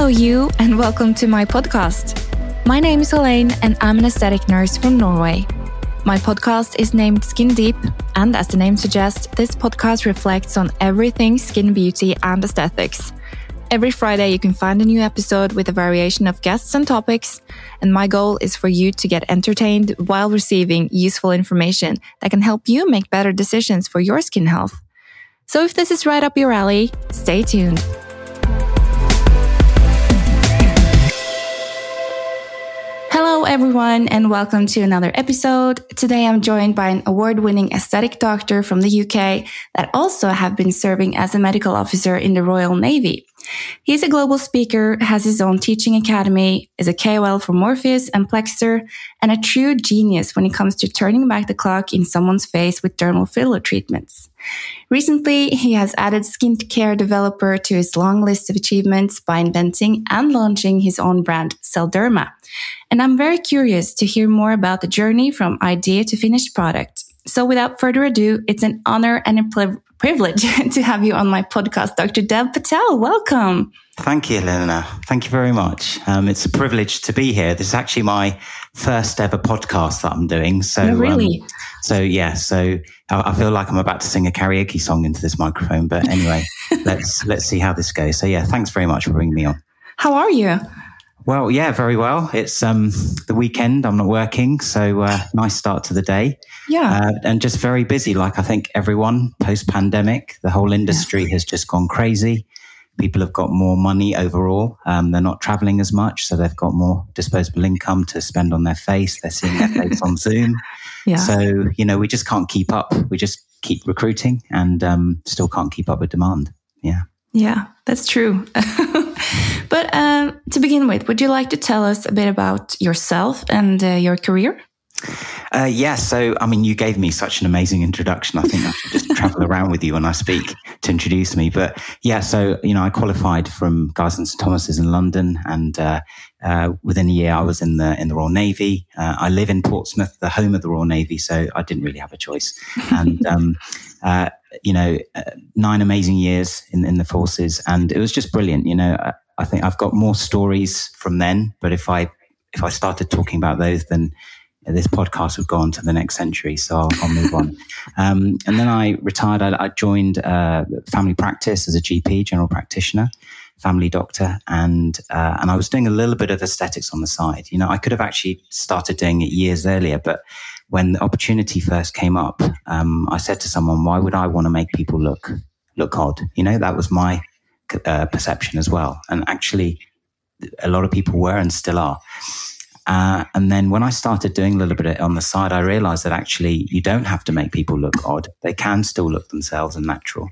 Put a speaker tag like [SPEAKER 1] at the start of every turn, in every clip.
[SPEAKER 1] Hello, you, and welcome to my podcast. My name is Elaine, and I'm an aesthetic nurse from Norway. My podcast is named Skin Deep, and as the name suggests, this podcast reflects on everything skin beauty and aesthetics. Every Friday, you can find a new episode with a variation of guests and topics. And my goal is for you to get entertained while receiving useful information that can help you make better decisions for your skin health. So if this is right up your alley, stay tuned. Hello, everyone, and welcome to another episode. Today I'm joined by an award winning aesthetic doctor from the UK that also have been serving as a medical officer in the Royal Navy. He's a global speaker, has his own teaching academy, is a KOL for Morpheus and Plextor, and a true genius when it comes to turning back the clock in someone's face with dermal filler treatments. Recently, he has added skincare developer to his long list of achievements by inventing and launching his own brand, Selderma. And I'm very curious to hear more about the journey from idea to finished product. So without further ado, it's an honor and a privilege to have you on my podcast, Dr. Dev Patel. Welcome.
[SPEAKER 2] Thank you, Elena. Thank you very much. Um, it's a privilege to be here. This is actually my first ever podcast that I'm doing. So,
[SPEAKER 1] oh, really? Um,
[SPEAKER 2] so yeah, so I, I, feel like I'm about to sing a karaoke song into this microphone. But anyway, let's let's see how this goes. So yeah, thanks very much for bringing me on.
[SPEAKER 1] How are you?
[SPEAKER 2] Well, yeah, very well. It's um, the weekend. I'm not working, so uh, nice start to the day.
[SPEAKER 1] Yeah, uh,
[SPEAKER 2] and just very busy. Like I think everyone post pandemic, the whole industry yeah. has just gone crazy. People have got more money overall. Um, they're not traveling as much, so they've got more disposable income to spend on their face. They're seeing their face on Zoom. Yeah. So you know, we just can't keep up. We just keep recruiting, and um, still can't keep up with demand. Yeah.
[SPEAKER 1] Yeah, that's true. but um, to begin with, would you like to tell us a bit about yourself and uh, your career?
[SPEAKER 2] Uh, yeah, so I mean, you gave me such an amazing introduction. I think I should just travel around with you when I speak to introduce me. But yeah, so you know, I qualified from Guy's and St Thomas's in London, and uh, uh, within a year, I was in the in the Royal Navy. Uh, I live in Portsmouth, the home of the Royal Navy, so I didn't really have a choice. And um, uh, you know, uh, nine amazing years in in the forces, and it was just brilliant. You know, I, I think I've got more stories from then, but if I if I started talking about those, then this podcast would go on to the next century. So I'll, I'll move on. Um, and then I retired. I, I joined uh, family practice as a GP, general practitioner, family doctor, and uh, and I was doing a little bit of aesthetics on the side. You know, I could have actually started doing it years earlier, but when the opportunity first came up, um, I said to someone, "Why would I want to make people look look odd?" You know, that was my uh, perception as well. And actually, a lot of people were and still are. Uh, and then when I started doing a little bit on the side, I realized that actually you don't have to make people look odd. They can still look themselves and natural.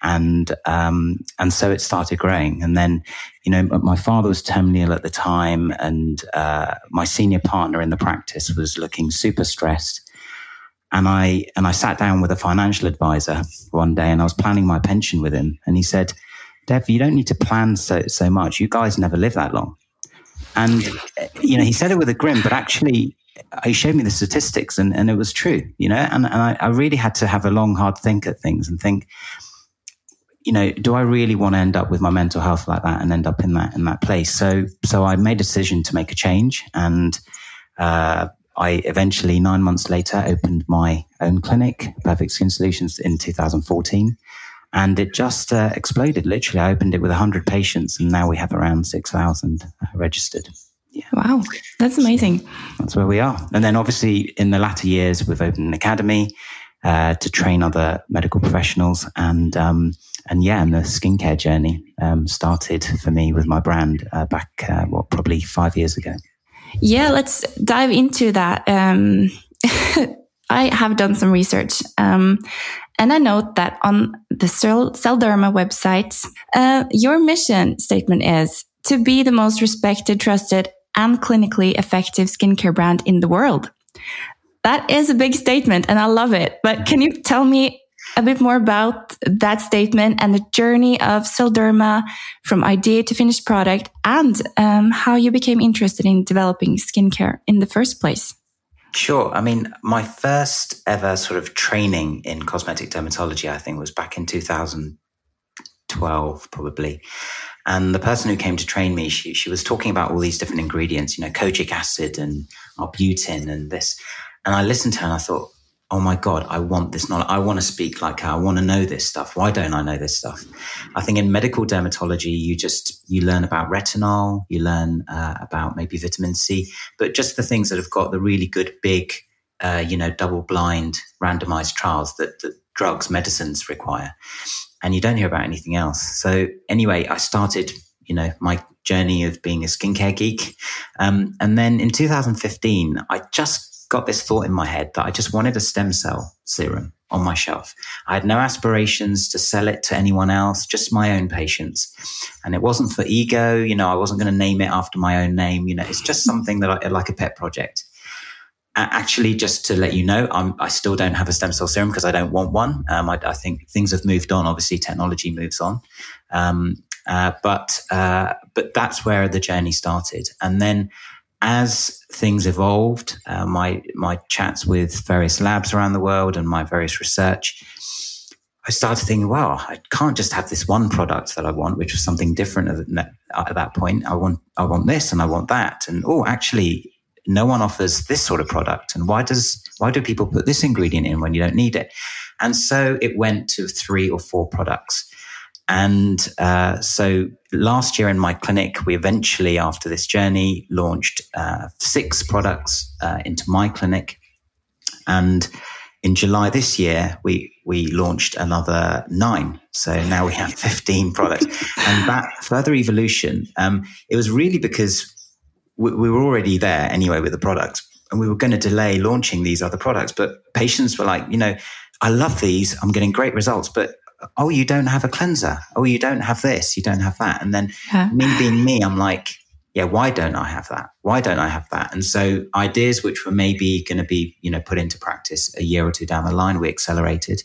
[SPEAKER 2] And, um, and so it started growing. And then, you know, my father was terminally ill at the time and, uh, my senior partner in the practice was looking super stressed. And I, and I sat down with a financial advisor one day and I was planning my pension with him. And he said, Dev, you don't need to plan so, so much. You guys never live that long. And, you know, he said it with a grin, but actually, he showed me the statistics and, and it was true, you know, and, and I, I really had to have a long, hard think at things and think, you know, do I really want to end up with my mental health like that and end up in that, in that place? So, so I made a decision to make a change and, uh, I eventually, nine months later, opened my own clinic, Perfect Skin Solutions, in 2014 and it just uh, exploded. Literally, I opened it with 100 patients, and now we have around 6,000 uh, registered.
[SPEAKER 1] Yeah. Wow, that's amazing.
[SPEAKER 2] So that's where we are. And then, obviously, in the latter years, we've opened an academy uh, to train other medical professionals, and um, and yeah, and the skincare journey um, started for me with my brand uh, back uh, what probably five years ago.
[SPEAKER 1] Yeah, let's dive into that. Um, I have done some research, um, and I note that on the Selderma website, uh, your mission statement is to be the most respected, trusted, and clinically effective skincare brand in the world. That is a big statement, and I love it. But can you tell me a bit more about that statement and the journey of Selderma from idea to finished product and um, how you became interested in developing skincare in the first place?
[SPEAKER 2] Sure. I mean, my first ever sort of training in cosmetic dermatology, I think, was back in 2012 2012, probably. And the person who came to train me, she, she was talking about all these different ingredients, you know, kojic acid and arbutin and this. And I listened to her and I thought, oh my God, I want this knowledge. I want to speak like her. I want to know this stuff. Why don't I know this stuff? I think in medical dermatology, you just, you learn about retinol, you learn uh, about maybe vitamin C, but just the things that have got the really good big, uh, you know, double blind randomized trials that, that drugs, medicines require. And you don't hear about anything else. So anyway, I started, you know, my journey of being a skincare geek. Um, and then in 2015, I just got this thought in my head that I just wanted a stem cell serum on my shelf. I had no aspirations to sell it to anyone else, just my own patients. And it wasn't for ego, you know, I wasn't going to name it after my own name, you know, it's just something that I like a pet project. Actually, just to let you know, I'm, i still don't have a stem cell serum because I don't want one. Um, I, I, think things have moved on. Obviously, technology moves on. Um, uh, but uh, but that's where the journey started. And then as things evolved, uh, my my chats with various labs around the world and my various research, I started thinking, well, I can't just have this one product that I want, which was something different at, that, at that point. I want I want this and I want that, and oh, actually, no one offers this sort of product, and why does why do people put this ingredient in when you don't need it? And so it went to three or four products. And uh, so last year in my clinic, we eventually, after this journey, launched uh, six products uh, into my clinic. And in July this year, we we launched another nine. So now we have 15 products. And that further evolution, um, it was really because we, we were already there anyway with the product. And we were going to delay launching these other products. But patients were like, you know, I love these. I'm getting great results, but oh, you don't have a cleanser. Oh, you don't have this. You don't have that. And then yeah. me being me, I'm like, yeah, why don't I have that? Why don't I have that? And so ideas which were maybe going to be, you know, put into practice a year or two down the line, we accelerated.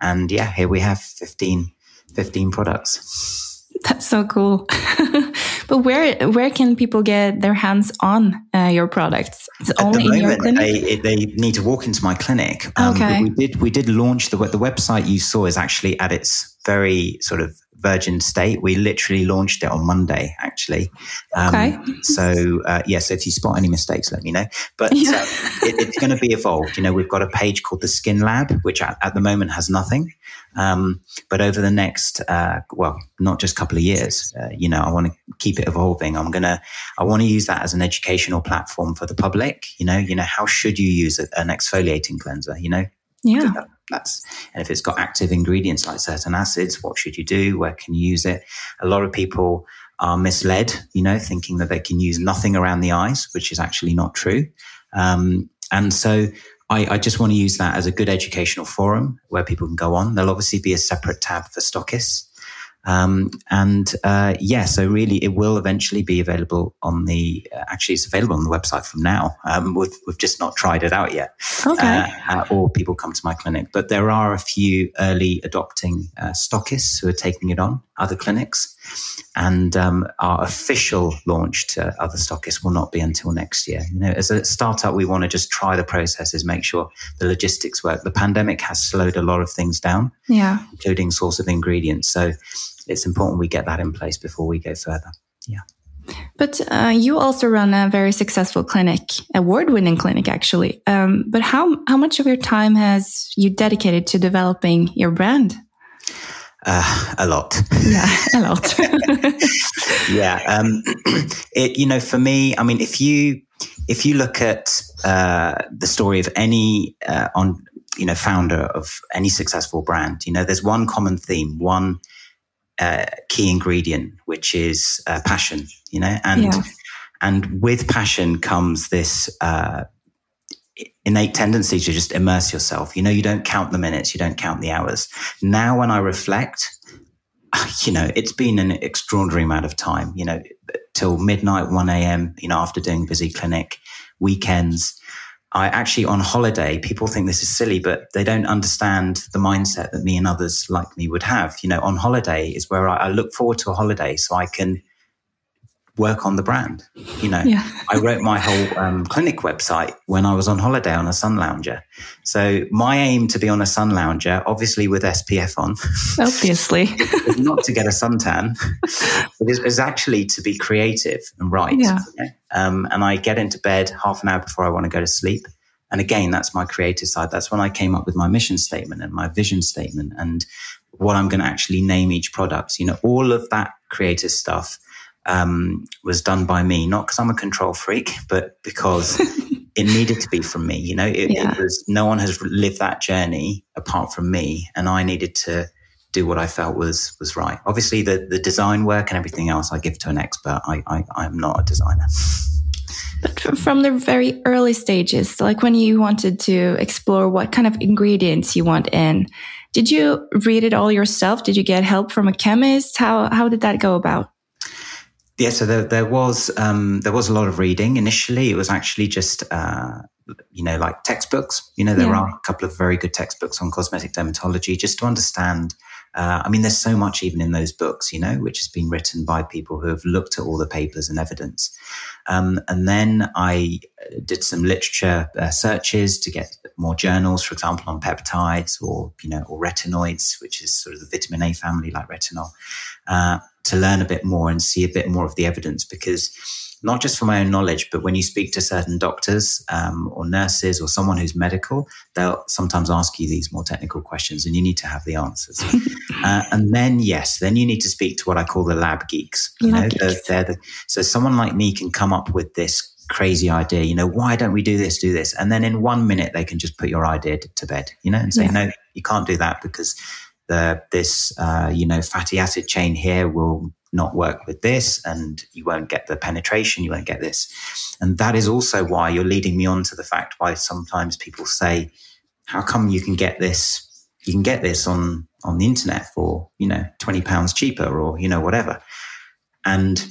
[SPEAKER 2] And yeah, here we have 15, 15 products.
[SPEAKER 1] That's so cool. but where where can people get their hands on uh, your products?
[SPEAKER 2] It's At only the moment, in your clinic. They, they need to walk into my clinic. Um, okay. We did we did launch the the website you saw is actually at its very sort of virgin state. We literally launched it on Monday, actually. Um, okay. so, uh, yes, yeah, so if you spot any mistakes, let me know. But yeah. uh, it, it's going to be evolved. You know, we've got a page called the Skin Lab, which at, at the moment has nothing. Um, but over the next, uh, well, not just a couple of years, uh, you know, I want to keep it evolving. I'm going to, I want to use that as an educational platform for the public. You know, you know, how should you use an exfoliating cleanser? You know,
[SPEAKER 1] yeah.
[SPEAKER 2] That's and if it's got active ingredients like certain acids, what should you do? Where can you use it? A lot of people are misled, you know, thinking that they can use nothing around the eyes, which is actually not true. Um, and so I, I, just want to use that as a good educational forum where people can go on. There'll obviously be a separate tab for stockists. Um, and uh, yeah, so really, it will eventually be available on the. Uh, actually, it's available on the website from now. Um, we've, we've just not tried it out yet.
[SPEAKER 1] Okay. Uh,
[SPEAKER 2] or people come to my clinic, but there are a few early adopting uh, stockists who are taking it on other clinics, and um, our official launch to other stockists will not be until next year. You know, as a startup, we want to just try the processes, make sure the logistics work. The pandemic has slowed a lot of things down,
[SPEAKER 1] yeah,
[SPEAKER 2] including source of ingredients. So it's important we get that in place before we go further. Yeah.
[SPEAKER 1] But uh, you also run a very successful clinic, award-winning clinic, actually. Um, but how how much of your time has you dedicated to developing your brand?
[SPEAKER 2] Uh, a lot.
[SPEAKER 1] Yeah, a lot.
[SPEAKER 2] yeah, um, it you know for me, I mean, if you if you look at uh, the story of any uh, on you know founder of any successful brand, you know, there's one common theme, one uh, key ingredient, which is uh, passion, you know, and yeah. and with passion comes this uh, innate tendency to just immerse yourself. You know, you don't count the minutes, you don't count the hours. Now, when I reflect, you know, it's been an extraordinary amount of time. You know, till midnight, one a.m. You know, after doing busy clinic, weekends. I actually on holiday, people think this is silly, but they don't understand the mindset that me and others like me would have. You know, on holiday is where I, I look forward to a holiday so I can work on the brand. You know, yeah. I wrote my whole um, clinic website when I was on holiday on a sun lounger. So my aim to be on a sun lounger, obviously with SPF on,
[SPEAKER 1] obviously,
[SPEAKER 2] is not to get a suntan. It is, is actually to be creative and write.
[SPEAKER 1] Yeah.
[SPEAKER 2] Um, and I get into bed half an hour before I want to go to sleep. And again, that's my creative side. That's when I came up with my mission statement and my vision statement and what I'm going to actually name each product. You know, all of that creative stuff um, was done by me, not because I'm a control freak, but because it needed to be from me. You know, it, yeah. it, was no one has lived that journey apart from me, and I needed to do what I felt was was right. Obviously, the the design work and everything else I give to an expert. I I, I am not a designer.
[SPEAKER 1] But from the very early stages, like when you wanted to explore what kind of ingredients you want in, did you read it all yourself? Did you get help from a chemist? How how did that go about?
[SPEAKER 2] Yeah, so there, there was um, there was a lot of reading. Initially, it was actually just uh, you know like textbooks. You know, there yeah. are a couple of very good textbooks on cosmetic dermatology just to understand. Uh, I mean, there's so much even in those books, you know, which has been written by people who have looked at all the papers and evidence. Um, and then I uh, did some literature uh, searches to get more journals, for example, on peptides or you know or retinoids, which is sort of the vitamin A family like retinol. To learn a bit more and see a bit more of the evidence because not just for my own knowledge, but when you speak to certain doctors um, or nurses or someone who's medical, they'll sometimes ask you these more technical questions and you need to have the answers. uh, and then, yes, then you need to speak to what I call the lab geeks. You lab know, geeks. They're, they're the, so someone like me can come up with this crazy idea, you know, why don't we do this, do this? And then in one minute, they can just put your idea to bed, you know, and say, yeah. no, you can't do that because the this uh, you know fatty acid chain here will not work with this and you won't get the penetration you won't get this and that is also why you're leading me on to the fact why sometimes people say how come you can get this you can get this on on the internet for you know 20 pounds cheaper or you know whatever and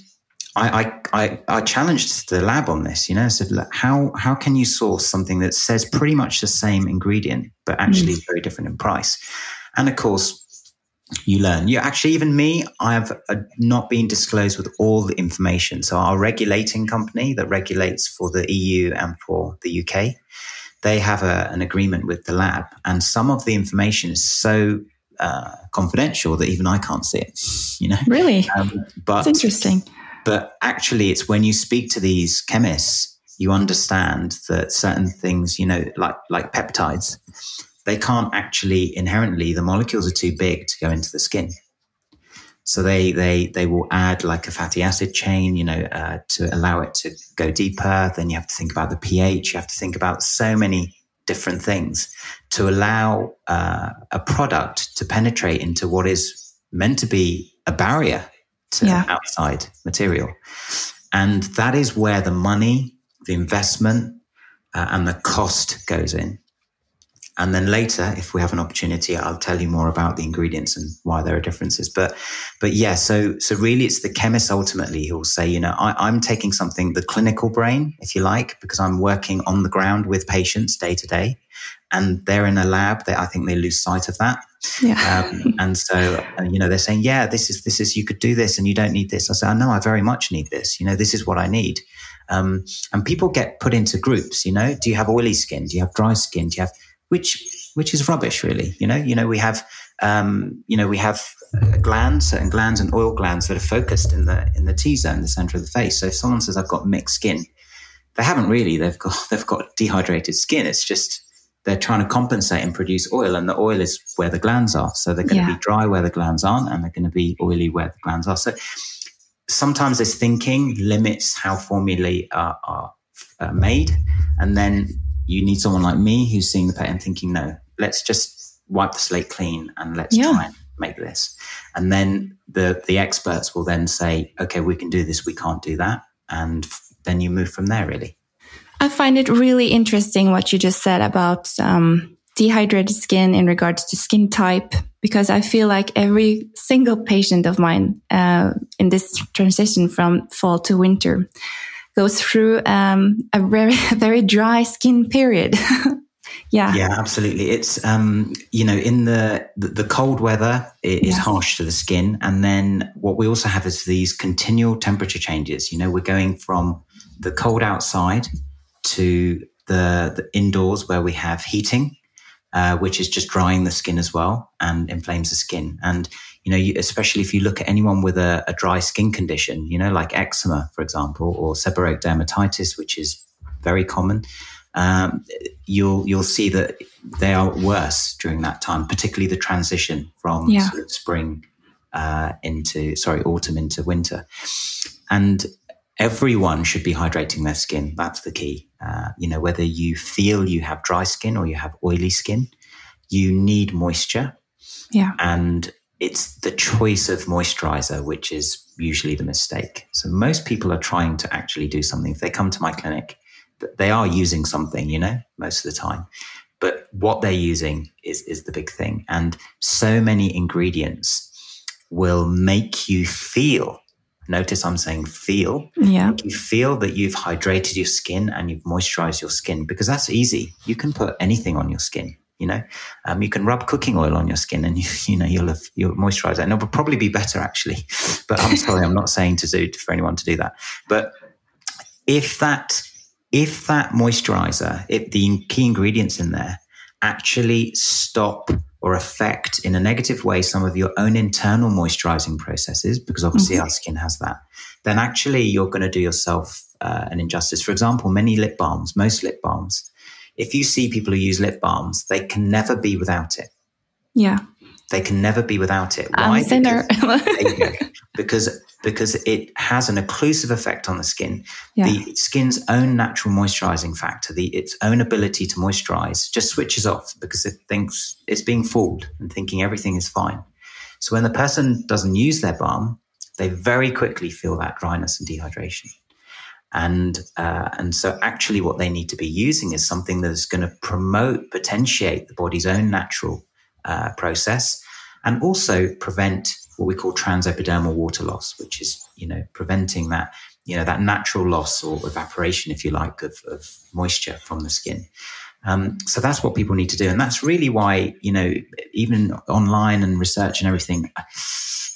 [SPEAKER 2] I, I, I, I challenged the lab on this, you know, I said, how, how can you source something that says pretty much the same ingredient, but actually mm. very different in price? And of course, you learn. You actually, even me, I have uh, not been disclosed with all the information. So our regulating company that regulates for the EU and for the UK, they have a, an agreement with the lab, and some of the information is so uh, confidential that even I can't see it. You know,
[SPEAKER 1] really, um, but it's interesting.
[SPEAKER 2] But actually, it's when you speak to these chemists, you understand that certain things, you know, like like peptides they can't actually inherently the molecules are too big to go into the skin. So they they they will add like a fatty acid chain you know uh, to allow it to go deeper. Then you have to think about the ph. You have to think about so many different things to allow uh, a product to penetrate into what is meant to be a barrier to yeah. outside material. And that is where the money the investment uh, and the cost goes in and then later, if we have an opportunity, I'll tell you more about the ingredients and why there are differences. But, but yeah, so, so really it's the chemist ultimately who will say, you know, I, I'm taking something, the clinical brain, if you like, because I'm working on the ground with patients day to day and they're in a lab they, I think they lose sight of that.
[SPEAKER 1] Yeah.
[SPEAKER 2] Um, and so, you know, they're saying, yeah, this is, this is, you could do this and you don't need this. I say, I know I very much need this. You know, this is what I need. Um, and people get put into groups, you know, do you have oily skin? Do you have dry skin? Do you have, which which is rubbish, really. You know, you know we have um, you know we have glands, certain glands and oil glands that are focused in the in the T zone, the center of the face. So if someone says I've got mixed skin, they haven't really. They've got they've got dehydrated skin. It's just they're trying to compensate and produce oil, and the oil is where the glands are. So they're going yeah. to be dry where the glands aren't, and they're going to be oily where the glands are. So sometimes this thinking limits how formulae are, are uh, made, and then you need someone like me who's seeing the pet and thinking, no, let's just wipe the slate clean and let's yeah. try and make this. And then the the experts will then say, okay, we can do this, we can't do that, and then you move from there. Really,
[SPEAKER 1] I find it really interesting what you just said about um, dehydrated skin in regards to skin type, because I feel like every single patient of mine uh, in this transition from fall to winter goes through um, a very very dry skin period. Yeah.
[SPEAKER 2] Yeah, absolutely. It's um, you know, in the the, cold weather it is yeah. harsh to the skin, and then what we also have is these continual temperature changes. You know, we're going from the cold outside to the, the indoors where we have heating, uh, which is just drying the skin as well and inflames the skin. And you know, you, especially if you look at anyone with a, a, dry skin condition, you know, like eczema, for example, or seborrheic dermatitis, which is very common, um, you'll you'll see that they are worse during that time, particularly the transition from yeah. sort of spring uh, into sorry autumn into winter, and everyone should be hydrating their skin. That's the key. Uh, you know, whether you feel you have dry skin or you have oily skin, you need moisture.
[SPEAKER 1] Yeah,
[SPEAKER 2] and it's the choice of moisturizer which is usually the mistake. So most people are trying to actually do something. If they come to my clinic, they are using something, you know, most of the time. But what they're using is is the big thing. And so many ingredients will make you feel. Notice I'm saying feel.
[SPEAKER 1] Yeah.
[SPEAKER 2] You feel that you've hydrated your skin and you've moisturized your skin because that's easy. You can put anything on your skin. You know, um, you can rub cooking oil on your skin, and you, you know you'll have you'll moisturize it, and it'll probably be better actually. But I'm sorry, I'm not saying to do for anyone to do that. But if that if that moisturizer, if the key ingredients in there actually stop or affect in a negative way some of your own internal moisturizing processes, because obviously mm-hmm. our skin has that, then actually you're going to do yourself uh, an injustice. For example, many lip balms, most lip balms, if you see people who use lip balms, they can never be without it.
[SPEAKER 1] Yeah.
[SPEAKER 2] They can never be without it.
[SPEAKER 1] Why?
[SPEAKER 2] Because, because because it has an occlusive effect on the skin. Yeah. The skin's own natural moisturizing factor, the its own ability to moisturize, just switches off because it thinks it's being fooled and thinking everything is fine. So when the person doesn't use their balm, they very quickly feel that dryness and dehydration. And uh, and so actually, what they need to be using is something that is going to promote, potentiate the body's own natural uh, process, and also prevent what we call transepidermal water loss, which is, you know, preventing that, you know, that natural loss or evaporation, if you like, of, of moisture from the skin. Um, so that's what people need to do. And that's really why, you know, even online and research and everything,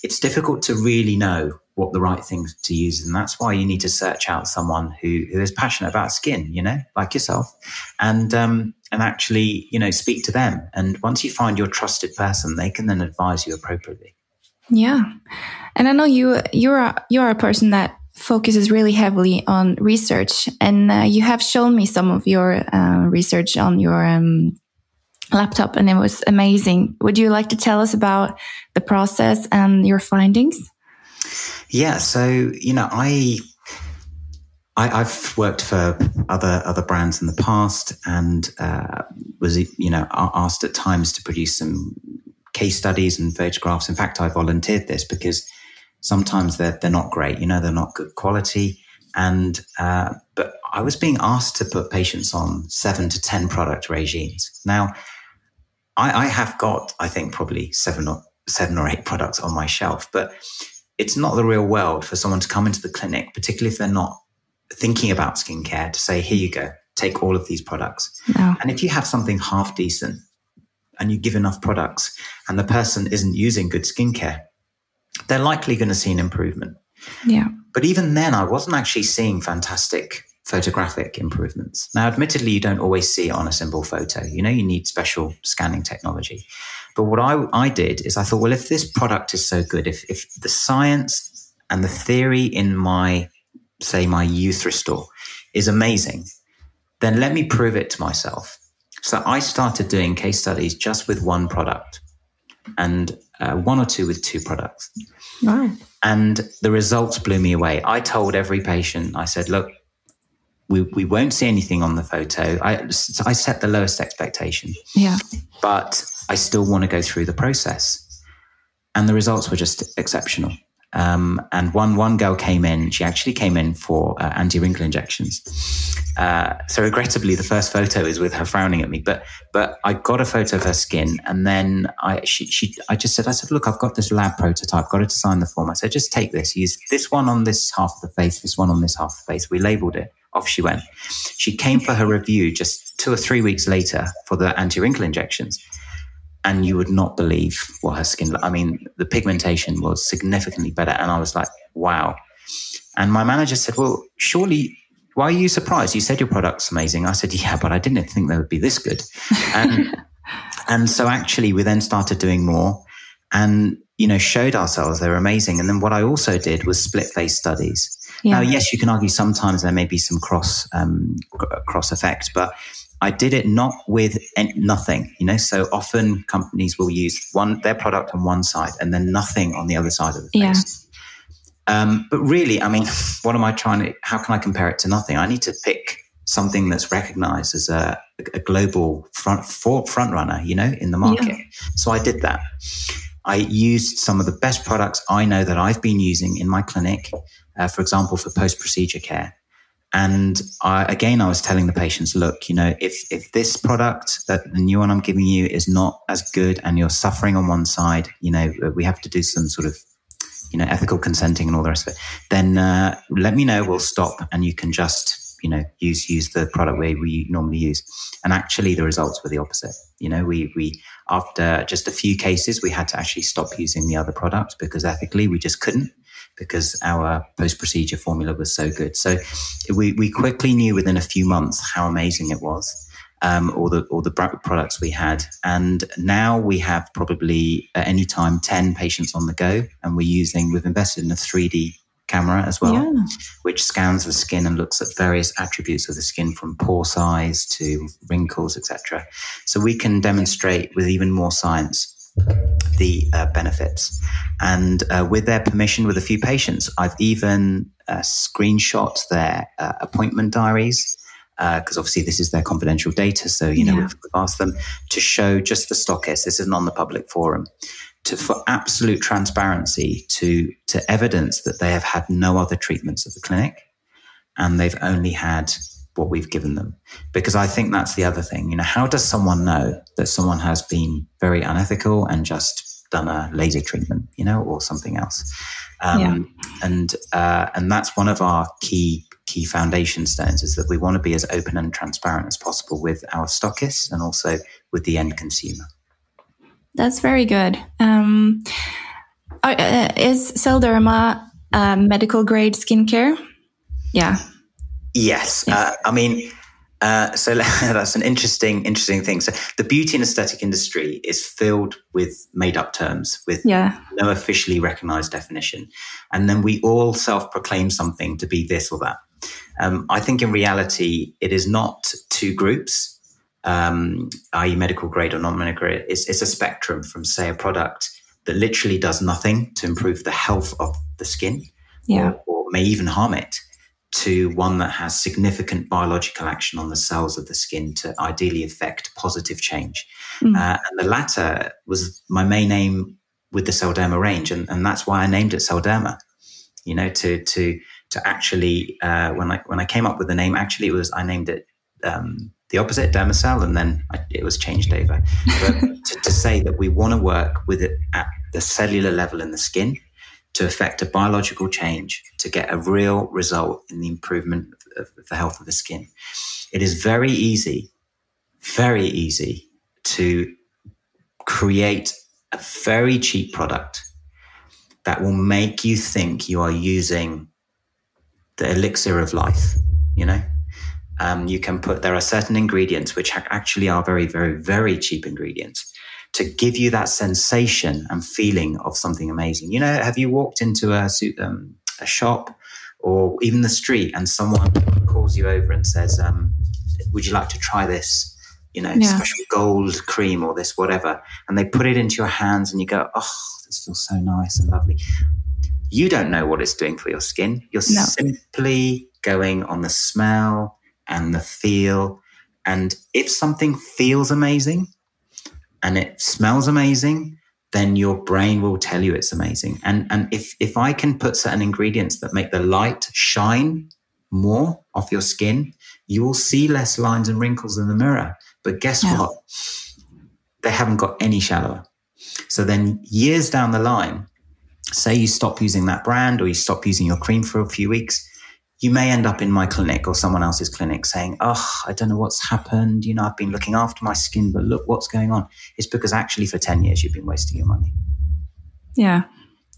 [SPEAKER 2] it's difficult to really know what the right thing to use. And that's why you need to search out someone who, who is passionate about skin, you know, like yourself, and, um, and actually, you know, speak to them. And once you find your trusted person, they can then advise you appropriately.
[SPEAKER 1] Yeah. And I know you you're a, you're a person that focuses really heavily on research and uh, you have shown me some of your uh, research on your um, laptop and it was amazing. Would you like to tell us about the process and your findings?
[SPEAKER 2] Yeah, so you know, I I, have worked for other other brands in the past, and uh, was you know asked at times to produce some case studies and photographs. In fact, I volunteered this because sometimes they're they're not great. You know, they're not good quality. And uh, but I was being asked to put patients on seven to ten product regimes. Now, I, I have got, I think, probably seven or seven or eight products on my shelf, but it's not the real world for someone to come into the clinic, particularly if they're not thinking about skincare, to say, "Here you go, take all of these products." No. And if you have something half decent, and you give enough products and the person isn't using good skincare, they're likely going to see an improvement.
[SPEAKER 1] Yeah.
[SPEAKER 2] But even then, I wasn't actually seeing fantastic photographic improvements. Now, admittedly, you don't always see it on a simple photo. You know, you need special scanning technology. But what I, I did is I thought, well, if this product is so good, if, if the science and the theory in my, say, my youth restore is amazing, then let me prove it to myself. So I started doing case studies just with one product and uh, one or two with two products.
[SPEAKER 1] Wow.
[SPEAKER 2] And the results blew me away. I told every patient, I said, look, we, we won't see anything on the photo. I, I set the lowest expectation.
[SPEAKER 1] Yeah.
[SPEAKER 2] But I still want to go through the process. And the results were just exceptional. Um, and one one girl came in. She actually came in for uh, anti wrinkle injections. Uh, so regrettably, the first photo is with her frowning at me. But but I got a photo of her skin, and then I she, she I just said I said look I've got this lab prototype. Got to design the form. I said just take this. Use this one on this half of the face. This one on this half of the face. We labeled it. Off she went. She came for her review just two or three weeks later for the anti wrinkle injections. And you would not believe what her skin. looked. I mean, the pigmentation was significantly better, and I was like, "Wow!" And my manager said, "Well, surely why are you surprised? You said your product's amazing. I said, yeah, but I didn't think they would be this good. And, and so actually we then started doing more and, you know, showed ourselves they were amazing. And then what I also did was split face studies. Yeah. Now, yes, you can argue sometimes there may be some cross, um, cross effect, but I did it not with nothing, you know. So often companies will use one their product on one side and then nothing on the other side of the face. Yeah. Um, but really, I mean, what am I trying to? How can I compare it to nothing? I need to pick something that's recognized as a, a global front for, front runner, you know, in the market. Yeah. So I did that. I used some of the best products I know that I've been using in my clinic, uh, for example, for post procedure care. And I, again, I was telling the patients, look, you know, if, if this product that the new one I'm giving you is not as good and you're suffering on one side, you know, we have to do some sort of you know, ethical consenting and all the rest of it, then uh, let me know. We'll stop, and you can just you know use use the product way we normally use. And actually, the results were the opposite. You know, we we after just a few cases, we had to actually stop using the other product because ethically we just couldn't because our post procedure formula was so good. So we we quickly knew within a few months how amazing it was um, all the all the products we had. And now we have probably at any time ten patients on the go, and we're using. We've invested in a three D camera as well, yeah. which scans the skin and looks at various attributes of the skin from pore size to wrinkles, etc. So we can demonstrate with even more science the uh, benefits. And uh, with their permission, with a few patients, I've even uh, screenshot their uh, appointment diaries because uh, obviously this is their confidential data. So, you know, yeah. we've asked them to show just the stockists. This is not on the public forum. To, for absolute transparency, to to evidence that they have had no other treatments at the clinic, and they've only had what we've given them. Because I think that's the other thing. You know, how does someone know that someone has been very unethical and just done a laser treatment, you know, or something else? Um, yeah. And uh, and that's one of our key key foundation stones is that we want to be as open and transparent as possible with our stockists and also with the end consumer.
[SPEAKER 1] That's very good. Um, uh, is Selderma uh, medical grade skincare? Yeah.
[SPEAKER 2] Yes. Yeah. Uh, I mean, uh, so that's an interesting, interesting thing. So the beauty and aesthetic industry is filled with made-up terms with yeah. no officially recognized definition, and then we all self-proclaim something to be this or that. Um, I think in reality, it is not two groups, um, i.e., medical grade or non medical grade. It's, it's a spectrum from, say, a product that literally does nothing to improve the health of the skin yeah. or, or may even harm it to one that has significant biological action on the cells of the skin to ideally affect positive change. Mm. Uh, and the latter was my main aim with the Selderma range, and, and that's why I named it Selderma. You know, to to to actually uh, when I when I came up with the name, actually it was I named it um, the opposite Dermacell, and then I, it was changed over. But to, to say that we want to work with it at the cellular level in the skin to affect a biological change to get a real result in the improvement of the health of the skin. It is very easy, very easy to create a very cheap product that will make you think you are using the elixir of life, you know? Um, you can put, there are certain ingredients which actually are very, very, very cheap ingredients to give you that sensation and feeling of something amazing. You know, have you walked into a, um, a shop or even the street and someone calls you over and says, um, would you like to try this? You know, yeah. special gold cream or this, whatever. And they put it into your hands and you go, oh, this feels so nice and lovely you don't know what it's doing for your skin. You're no. simply going on the smell and the feel. And if something feels amazing and it smells amazing, then your brain will tell you it's amazing. And, and if, if I can put certain ingredients that make the light shine more off your skin, you will see less lines and wrinkles in the mirror. But guess yeah. what? They haven't got any shallower. So then years down the line, say you stop using that brand or you stop using your cream for a few weeks, you may end up in my clinic or someone else's clinic saying, Oh, I don't know what's happened. You know, I've been looking after my skin, but look what's going on. It's because actually for 10 years you've been wasting your money.
[SPEAKER 1] Yeah.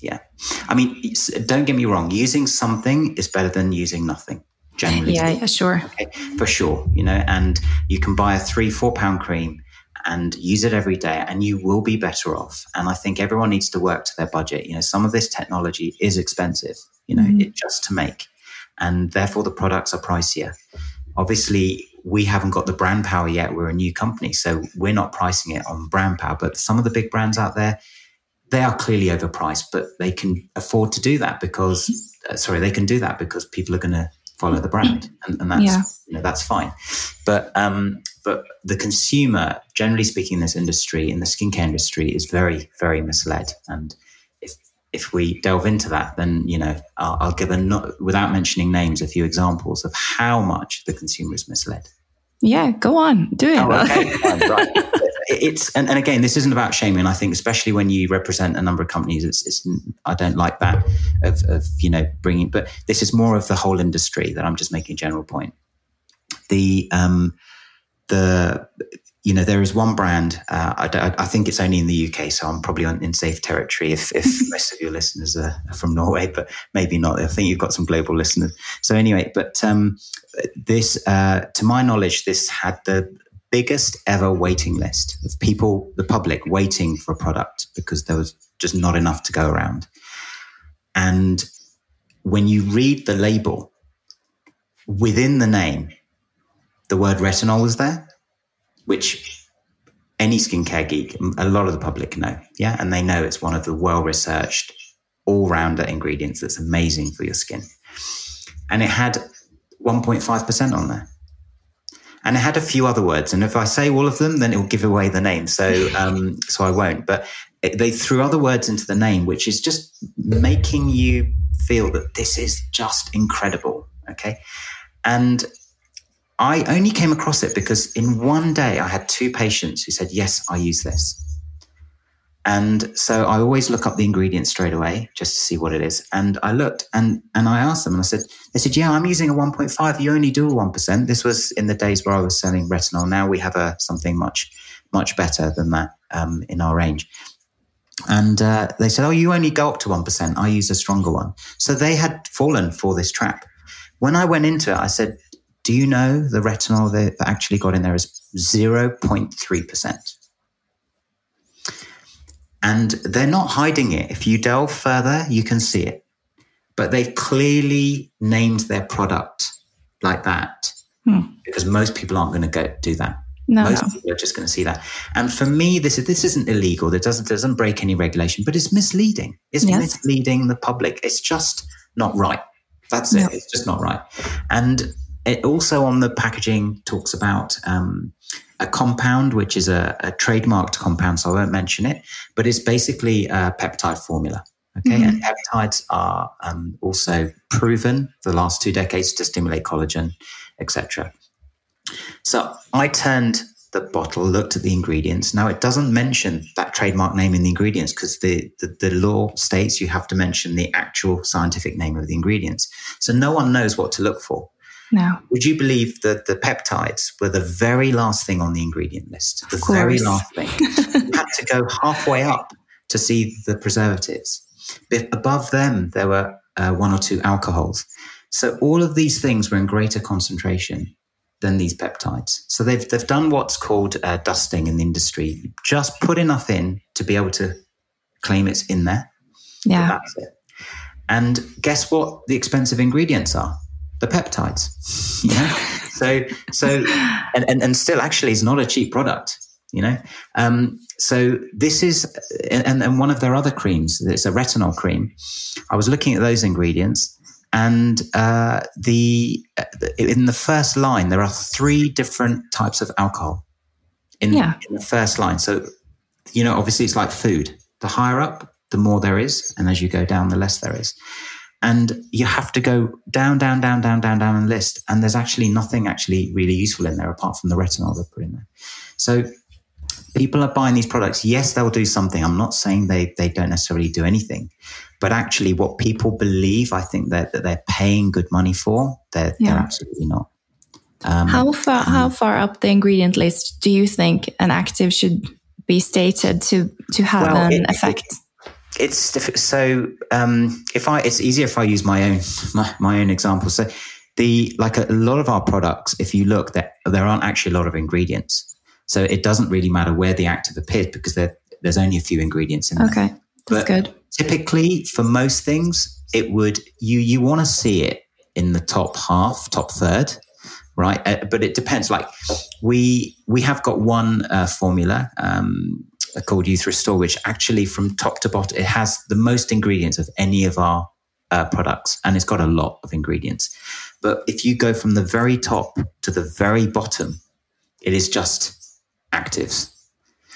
[SPEAKER 2] Yeah. I mean, don't get me wrong. Using something is better than using nothing. Generally.
[SPEAKER 1] Yeah, yeah, sure.
[SPEAKER 2] Okay, for sure. You know, and you can buy a three, four pound cream and use it every day and you will be better off. And I think everyone needs to work to their budget. You know, some of this technology is expensive, you know, mm-hmm. it, just to make and therefore the products are pricier. Obviously, we haven't got the brand power yet. We're a new company, so we're not pricing it on brand power. But some of the big brands out there, they are clearly overpriced, but they can afford to do that because, uh, sorry, they can do that because people are going to follow the brand, and, and that's yeah. you know that's fine. But um, but the consumer, generally speaking, in this industry, in the skincare industry, is very very misled, and if we delve into that, then you know I'll, I'll give a not, without mentioning names a few examples of how much the consumer is misled.
[SPEAKER 1] Yeah, go on, do it. Oh, okay.
[SPEAKER 2] right. It's and, and again, this isn't about shaming. I think especially when you represent a number of companies, it's, it's I don't like that of, of you know bringing. But this is more of the whole industry that I'm just making a general point. The um the you know, there is one brand. Uh, I, I, think it's only in the UK, so I'm probably on, in safe territory if, if most of your listeners are, from Norway, but maybe not. I think you've got some global listeners. So anyway, but um, this, uh, to my knowledge, this had the biggest ever waiting list of people, the public, waiting for a product because there was just not enough to go around. And when you read the label within the name, the word retinol was there which any skincare geek, a lot of the public know. Yeah. And they know it's one of the well researched, all rounder ingredients that's amazing for your skin. And it had 1.5% on there. And it had a few other words. And if I say all of them, then it will give away the name. So, um, so I won't. But it, they threw other words into the name, which is just making you feel that this is just incredible. Okay. And I only came across it because in one day I had two patients who said, Yes, I use this. And so I always look up the ingredients straight away just to see what it is. And I looked and, and I asked them and I said, They said, Yeah, I'm using a 1.5. You only do a 1%. This was in the days where I was selling retinol. Now we have a something much, much better than that um, in our range. And uh, they said, Oh, you only go up to 1%. I use a stronger one. So they had fallen for this trap. When I went into it, I said, do you know the retinol that, that actually got in there is 0.3%? And they're not hiding it. If you delve further, you can see it. But they've clearly named their product like that hmm. because most people aren't going to go do that. No, most no. people are just going to see that. And for me, this is this isn't illegal. It doesn't doesn't break any regulation, but it's misleading. It's yes. misleading the public. It's just not right. That's it. It's just not right. And it also on the packaging talks about um, a compound, which is a, a, trademarked compound, so I won't mention it, but it's basically a peptide formula. Okay, mm-hmm. and peptides are um, also proven for the last two decades to stimulate collagen, etc. So I turned the bottle, looked at the ingredients. Now it doesn't mention that trademark name in the ingredients because the, the, the law states you have to mention the actual scientific name of the ingredients. So no one knows what to look for.
[SPEAKER 1] No.
[SPEAKER 2] Would you believe that the peptides were the very last thing on the ingredient list? The very last thing. you had to go halfway up to see the preservatives. But above them, there were uh, one or two alcohols. So all of these things were in greater concentration than these peptides. So they've they've done what's called uh, dusting in the industry. Just put enough in to be able to claim it's in there.
[SPEAKER 1] Yeah, that's it.
[SPEAKER 2] And guess what? The expensive ingredients are the peptides. Yeah. so so and, and and still actually it's not a cheap product. You know. Um, so this is and, and one of their other creams. It's a retinol cream. I was looking at those ingredients. And uh, the in the first line, there are three different types of alcohol in, yeah. in the first line. So, you know, obviously it's like food. The higher up, the more there is, and as you go down, the less there is and you have to go down, down, down, down, down, down and list. And there's actually nothing actually really useful in there apart from the retinol they've put in there. So people are buying these products. Yes, they'll do something. I'm not saying they, they don't necessarily do anything, but actually what people believe, I think that, that they're paying good money for, they're, yeah. they're absolutely not.
[SPEAKER 1] Um, how far, how um, far up the ingredient list do you think an active should be stated to, to have well, an it, effect?
[SPEAKER 2] It, it's so um, if I it's easier if I use my own my, my own example. So the like a, a lot of our products, if you look, there there aren't actually a lot of ingredients. So it doesn't really matter where the active appears because there, there's only a few ingredients in
[SPEAKER 1] there. Okay, that's but good.
[SPEAKER 2] Typically, for most things, it would you you want to see it in the top half, top third, right? Uh, but it depends. Like we we have got one uh, formula um, called Youth Restore, which actually from top to bottom it has the most ingredients of any of our uh, products, and it's got a lot of ingredients. But if you go from the very top to the very bottom, it is just actives.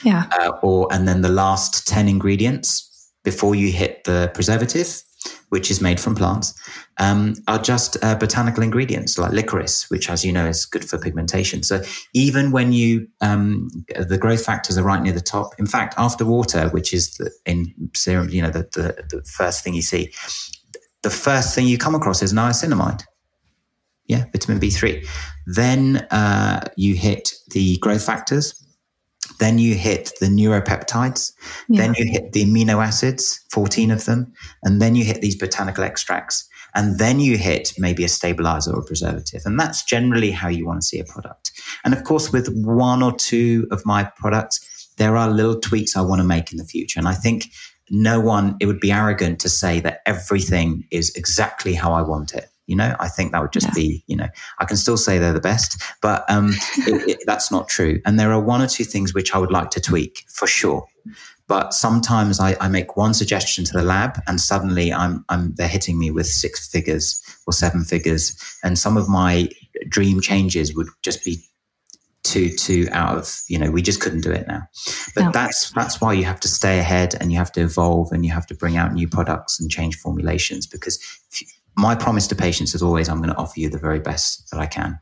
[SPEAKER 1] Yeah. Uh,
[SPEAKER 2] or and then the last ten ingredients before you hit the preservative, which is made from plants, um, are just uh, botanical ingredients like licorice, which, as you know, is good for pigmentation. So even when you um, the growth factors are right near the top. In fact, after water, which is the, in serum, you know, the, the, the first thing you see, the first thing you come across is niacinamide. Yeah, vitamin B3. Then uh, you hit the growth factors, then you hit the neuropeptides. Yeah. Then you hit the amino acids, 14 of them. And then you hit these botanical extracts. And then you hit maybe a stabilizer or a preservative. And that's generally how you want to see a product. And of course, with one or two of my products, there are little tweaks I want to make in the future. And I think no one, it would be arrogant to say that everything is exactly how I want it. You know, I think that would just yeah. be, you know, I can still say they're the best, but um, it, it, that's not true. And there are one or two things which I would like to tweak for sure. But sometimes I, I make one suggestion to the lab, and suddenly I'm, I'm they're hitting me with six figures or seven figures, and some of my dream changes would just be too too out of you know we just couldn't do it now but no. that's that's why you have to stay ahead and you have to evolve and you have to bring out new products and change formulations because my promise to patients is always I'm going to offer you the very best that I can.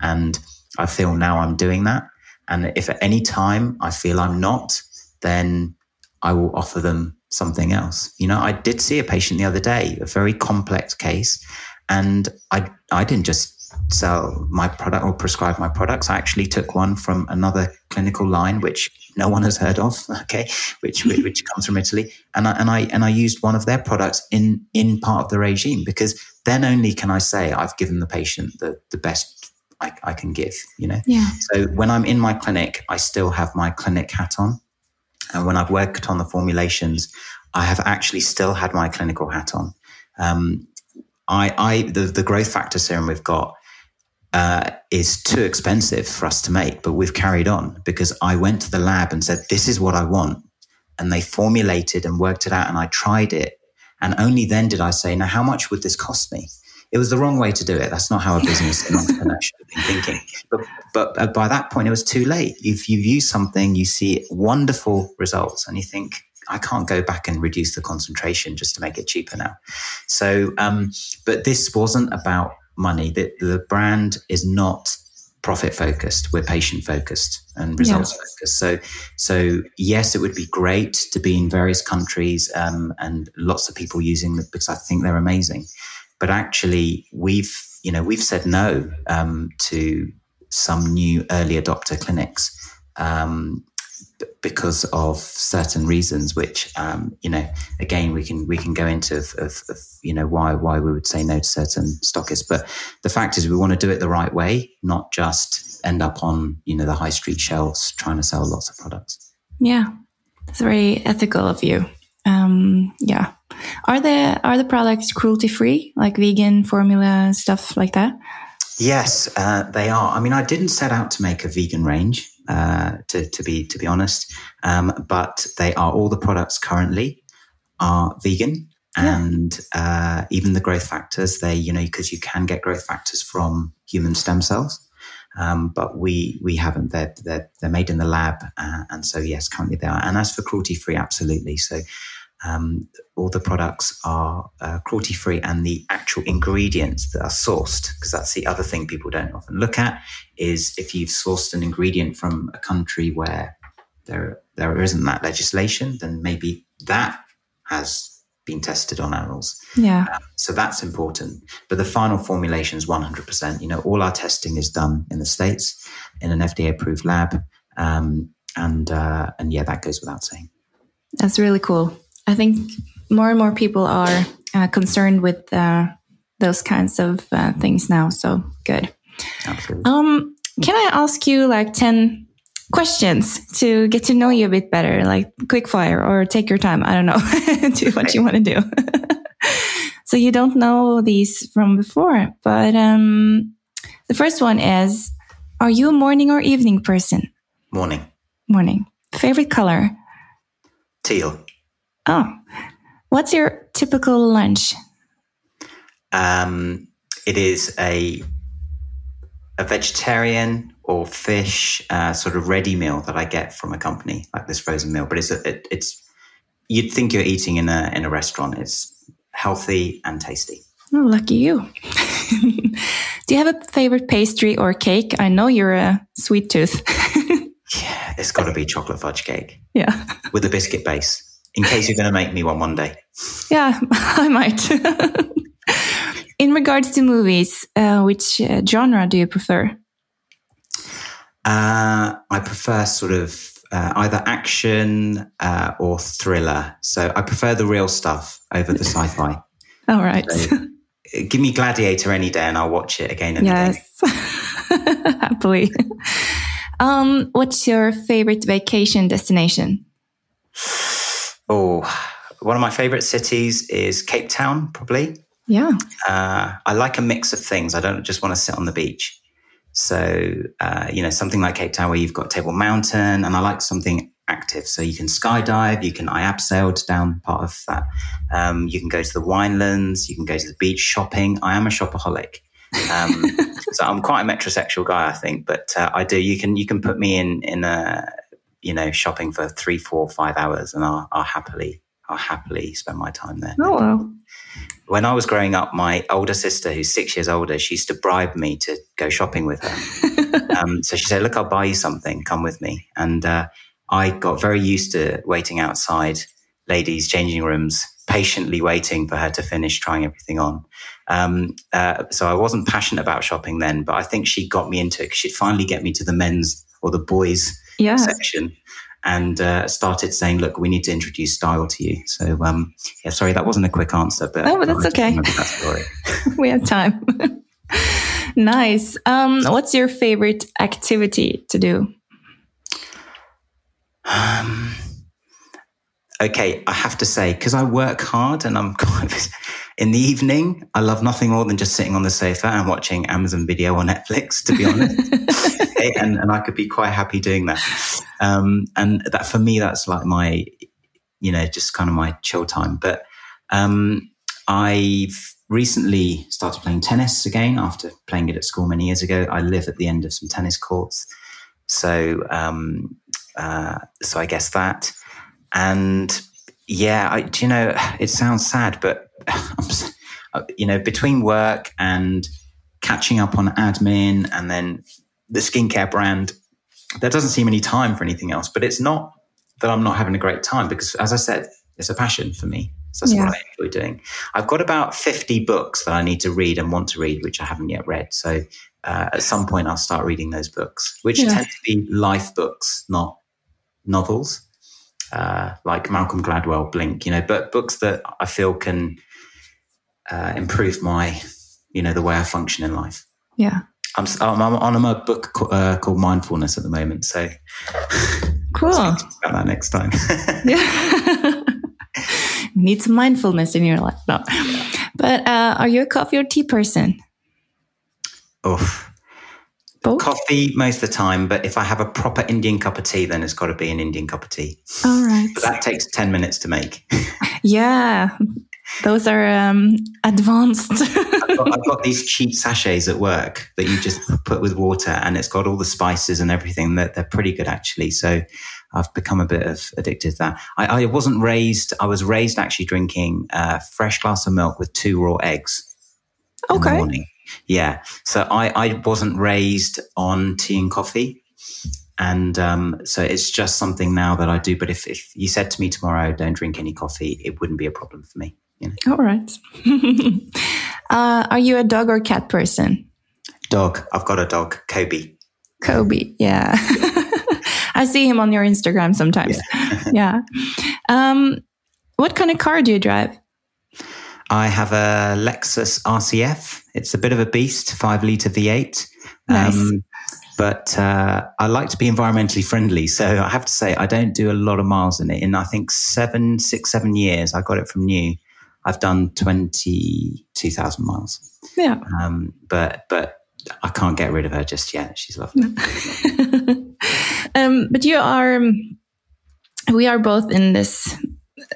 [SPEAKER 2] And I feel now I'm doing that. And if at any time I feel I'm not, then I will offer them something else. You know, I did see a patient the other day, a very complex case, and I I didn't just sell my product or prescribe my products. I actually took one from another clinical line, which no one has heard of. Okay, which which comes from Italy, and I and I and I used one of their products in in part of the regime because then only can I say I've given the patient the the best I, I can give. You know.
[SPEAKER 1] Yeah.
[SPEAKER 2] So when I'm in my clinic, I still have my clinic hat on, and when I've worked on the formulations, I have actually still had my clinical hat on. Um, I, I the, the growth factor serum we've got uh, is too expensive for us to make, but we've carried on because I went to the lab and said, This is what I want. And they formulated and worked it out, and I tried it. And only then did I say, Now, how much would this cost me? It was the wrong way to do it. That's not how a business entrepreneur should been thinking. But, but uh, by that point, it was too late. If you use something, you see wonderful results, and you think, I can't go back and reduce the concentration just to make it cheaper now. So, um, but this wasn't about money. The, the brand is not profit focused. We're patient focused and results yeah. focused. So, so yes, it would be great to be in various countries um, and lots of people using them because I think they're amazing. But actually, we've you know we've said no um, to some new early adopter clinics um, because of certain reasons, which um, you know, again, we can we can go into of, of, of, you know why why we would say no to certain stockists. But the fact is, we want to do it the right way, not just end up on you know the high street shelves trying to sell lots of products.
[SPEAKER 1] Yeah, it's very ethical of you. Um, yeah, are the are the products cruelty free, like vegan formula stuff like that?
[SPEAKER 2] Yes, uh, they are. I mean, I didn't set out to make a vegan range. Uh, to, to be to be honest. Um, but they are all the products currently are vegan, and yeah. uh, even the growth factors. They you know because you can get growth factors from human stem cells. Um, but we we haven't. They're, they're, they're made in the lab, uh, and so yes, currently they are. And as for cruelty free, absolutely. So um, all the products are uh, cruelty free and the actual ingredients that are sourced because that's the other thing people don't often look at is if you've sourced an ingredient from a country where there there isn't that legislation, then maybe that has been tested on animals.
[SPEAKER 1] Yeah.
[SPEAKER 2] Um, so that's important. But the final formulation is 100%. You know, all our testing is done in the States in an FDA approved lab. Um, and, uh, and yeah, that goes without saying.
[SPEAKER 1] That's really cool. I think more and more people are uh, concerned with uh, those kinds of uh, things now. So good.
[SPEAKER 2] Absolutely.
[SPEAKER 1] Um, can I ask you like 10 questions to get to know you a bit better, like quick fire or take your time? I don't know. do what you want to do. so you don't know these from before, but um, the first one is Are you a morning or evening person?
[SPEAKER 2] Morning.
[SPEAKER 1] Morning. Favorite color?
[SPEAKER 2] Teal.
[SPEAKER 1] Oh, what's your typical lunch?
[SPEAKER 2] Um, it is a a vegetarian or fish uh, sort of ready meal that I get from a company like this frozen meal. But it's a, it, it's you'd think you're eating in a in a restaurant. It's healthy and tasty.
[SPEAKER 1] Oh, lucky you. Do you have a favorite pastry or cake? I know you're a sweet tooth.
[SPEAKER 2] yeah, it's got to be chocolate fudge cake.
[SPEAKER 1] Yeah.
[SPEAKER 2] With a biscuit base. In case you're going to make me one one day.
[SPEAKER 1] Yeah, I might. In regards to movies, uh, which uh, genre do you prefer?
[SPEAKER 2] Uh, I prefer sort of uh, either action uh, or thriller. So I prefer the real stuff over the sci-fi.
[SPEAKER 1] All right. So,
[SPEAKER 2] give me Gladiator any day, and I'll watch it again and
[SPEAKER 1] yes. Happily. Um, what's your favorite vacation destination?
[SPEAKER 2] Oh, one of my favorite cities is Cape Town, probably.
[SPEAKER 1] Yeah.
[SPEAKER 2] Uh, I like a mix of things. I don't just want to sit on the beach. So, uh, you know, something like Cape Town where you've got Table Mountain, and I like something active. So you can skydive, you can, I abseiled down part of that. Um, you can go to the winelands, you can go to the beach shopping. I am a shopaholic. Um, so I'm quite a metrosexual guy, I think, but uh, I do, you can, you can put me in, in a, you know, shopping for three, four, five hours and I'll, I'll happily, I'll happily spend my time there.
[SPEAKER 1] Oh, well
[SPEAKER 2] when I was growing up, my older sister, who's six years older, she used to bribe me to go shopping with her. um, so she said, "Look, I'll buy you something. Come with me." And uh, I got very used to waiting outside ladies' changing rooms, patiently waiting for her to finish trying everything on. Um, uh, so I wasn't passionate about shopping then, but I think she got me into it because she'd finally get me to the men's or the boys
[SPEAKER 1] yes.
[SPEAKER 2] section and uh, started saying, "Look, we need to introduce style to you." So, um, yeah, sorry, that wasn't a quick answer, but
[SPEAKER 1] oh, but that's okay.
[SPEAKER 2] That
[SPEAKER 1] we have time. nice. Um, what's your favorite activity to do?
[SPEAKER 2] Um, okay, I have to say because I work hard and I'm kind of in the evening. I love nothing more than just sitting on the sofa and watching Amazon Video or Netflix. To be honest, and and I could be quite happy doing that. Um, and that for me, that's like my, you know, just kind of my chill time. But um, I've recently started playing tennis again after playing it at school many years ago. I live at the end of some tennis courts, so um, uh, so I guess that, and yeah, I, do you know, it sounds sad, but you know, between work and catching up on admin and then the skincare brand there doesn't seem any time for anything else. But it's not that I'm not having a great time because, as I said, it's a passion for me. So that's yeah. what I enjoy doing. I've got about 50 books that I need to read and want to read, which I haven't yet read. So uh, at some point, I'll start reading those books, which yeah. tend to be life books, not novels, uh, like Malcolm Gladwell, Blink, you know, but books that I feel can uh, improve my, you know, the way I function in life.
[SPEAKER 1] Yeah.
[SPEAKER 2] I'm, I'm on a book uh, called Mindfulness at the moment. So
[SPEAKER 1] cool.
[SPEAKER 2] about that next time.
[SPEAKER 1] yeah. Need some mindfulness in your life. No. But uh, are you a coffee or tea person?
[SPEAKER 2] Oh, Both? Coffee most of the time, but if I have a proper Indian cup of tea, then it's got to be an Indian cup of tea.
[SPEAKER 1] All right.
[SPEAKER 2] But that takes 10 minutes to make.
[SPEAKER 1] yeah. Those are um, advanced.
[SPEAKER 2] I've, got, I've, got, these cheap sachets at work that you just put with water, and it's got all the spices and everything. That they're, pretty good actually. So I've become a bit of addicted to that. I, I wasn't raised. I was raised actually drinking a fresh glass of milk with two raw eggs.
[SPEAKER 1] Okay.
[SPEAKER 2] Yeah. So I, I wasn't raised on tea and coffee. And um, so it's just something now that I do. But if, if you said to me tomorrow, don't drink any coffee, it wouldn't be a problem for me. You
[SPEAKER 1] know? All right. uh, are you a dog or cat person?
[SPEAKER 2] Dog. I've got a dog, Kobe.
[SPEAKER 1] Kobe, yeah. I see him on your Instagram sometimes. Yeah. yeah. Um, what kind of car do you drive?
[SPEAKER 2] I have a Lexus RCF. It's a bit of a beast, five liter V8.
[SPEAKER 1] Nice. Um,
[SPEAKER 2] but uh, I like to be environmentally friendly. So I have to say, I don't do a lot of miles in it. In I think seven, six, seven years, I got it from new. I've done 22,000 miles.
[SPEAKER 1] Yeah.
[SPEAKER 2] Um, but, but I can't get rid of her just yet. She's lovely.
[SPEAKER 1] um, but you are, um, we are both in this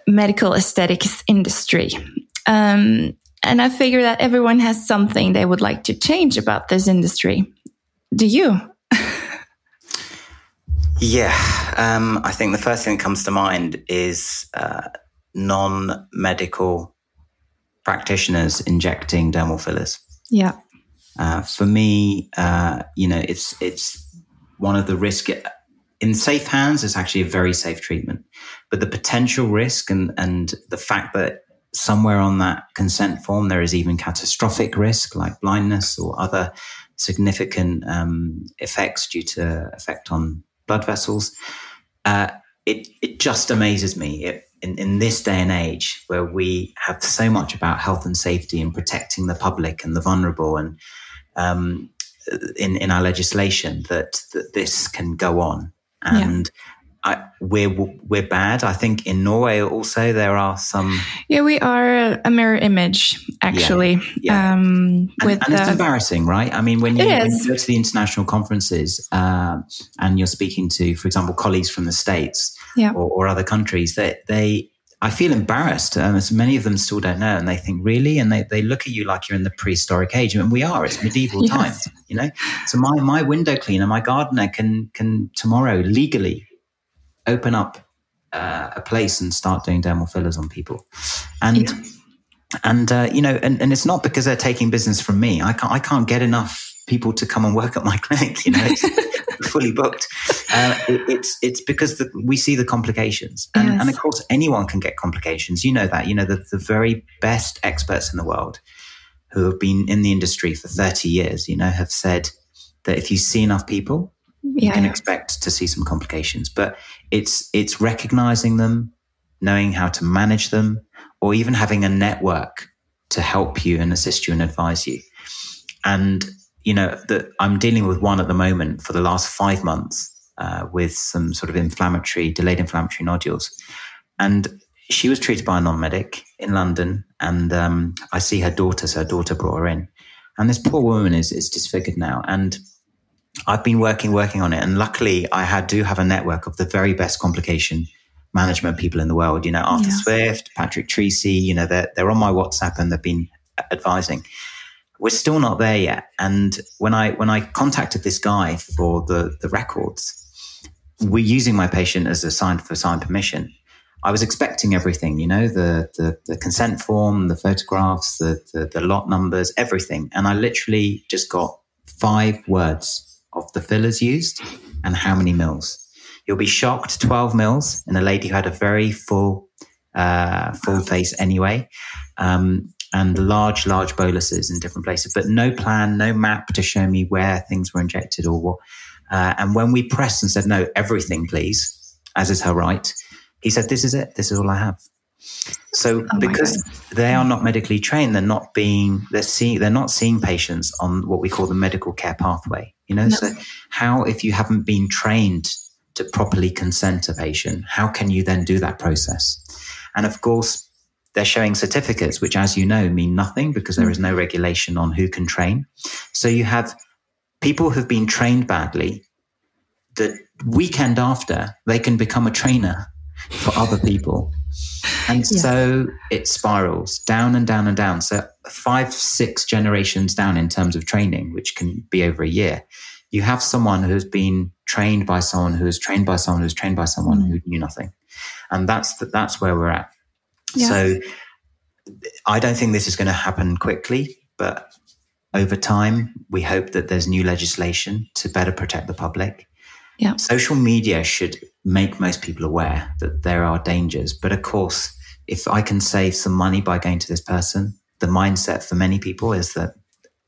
[SPEAKER 1] medical aesthetics industry. Um, and I figure that everyone has something they would like to change about this industry. Do you?
[SPEAKER 2] yeah. Um, I think the first thing that comes to mind is uh, non medical practitioners injecting dermal fillers.
[SPEAKER 1] Yeah.
[SPEAKER 2] Uh, for me, uh, you know, it's it's one of the risk in safe hands. It's actually a very safe treatment, but the potential risk and and the fact that somewhere on that consent form there is even catastrophic risk like blindness or other significant um, effects due to effect on blood vessels. Uh, it it just amazes me. It, in, in this day and age where we have so much about health and safety and protecting the public and the vulnerable and um, in in our legislation that that this can go on and I, we're we're bad. I think in Norway also there are some.
[SPEAKER 1] Yeah, we are a mirror image actually. Yeah,
[SPEAKER 2] yeah. Um, and, with and it's embarrassing, right? I mean, when you, when you, go to the international conferences uh, and you're speaking to, for example, colleagues from the states
[SPEAKER 1] yeah.
[SPEAKER 2] or, or, other countries, that they, they I feel embarrassed. Um, as many of them still don't know, and they think, really? And they, they look at you like you're in the prehistoric age. And we are. It's medieval yes. times, you know. So my my window cleaner, my gardener can can tomorrow legally open up uh, a place and start doing dermal fillers on people. And yeah. and uh, you know, and, and it's not because they're taking business from me. I can't I can't get enough people to come and work at my clinic. You know, it's fully booked. Uh, it, it's it's because the, we see the complications, and, yes. and, of course anyone can get complications. You know that. You know the, the very best experts in the world who have been in the industry for thirty years. You know, have said that if you see enough people, yeah, you can expect to see some complications. But it's it's recognizing them, knowing how to manage them, or even having a network to help you and assist you and advise you. And you know that I'm dealing with one at the moment for the last five months uh, with some sort of inflammatory, delayed inflammatory nodules, and she was treated by a non-medic in London, and um, I see her daughter. So her daughter brought her in, and this poor woman is is disfigured now, and I've been working, working on it. And luckily I had, do have a network of the very best complication management people in the world, you know, Arthur yeah. Swift, Patrick Treacy, you know, they're, they're on my WhatsApp and they've been advising. We're still not there yet. And when I, when I contacted this guy for the, the records, we're using my patient as a sign for sign permission. I was expecting everything, you know, the, the, the consent form, the photographs, the, the, the lot numbers, everything. And I literally just got five words of the fillers used and how many mils. You'll be shocked 12 mils in a lady who had a very full, uh, full face anyway. Um, and large, large boluses in different places, but no plan, no map to show me where things were injected or what. Uh, and when we pressed and said, no, everything, please, as is her right, he said, this is it. This is all I have. So oh because they are not medically trained, they're not being they're seeing they're not seeing patients on what we call the medical care pathway. You know, no. so how if you haven't been trained to properly consent a patient, how can you then do that process? And of course, they're showing certificates, which, as you know, mean nothing because there is no mm. regulation on who can train. So you have people who've been trained badly. The weekend after, they can become a trainer for other people. And yeah. so it spirals down and down and down. So five, six generations down in terms of training, which can be over a year, you have someone who's been trained by someone who's trained by someone who's trained by someone mm. who knew nothing. And that's, that's where we're at. Yeah. So I don't think this is going to happen quickly, but over time, we hope that there's new legislation to better protect the public.
[SPEAKER 1] Yeah.
[SPEAKER 2] Social media should make most people aware that there are dangers. But of course, if I can save some money by going to this person, the mindset for many people is that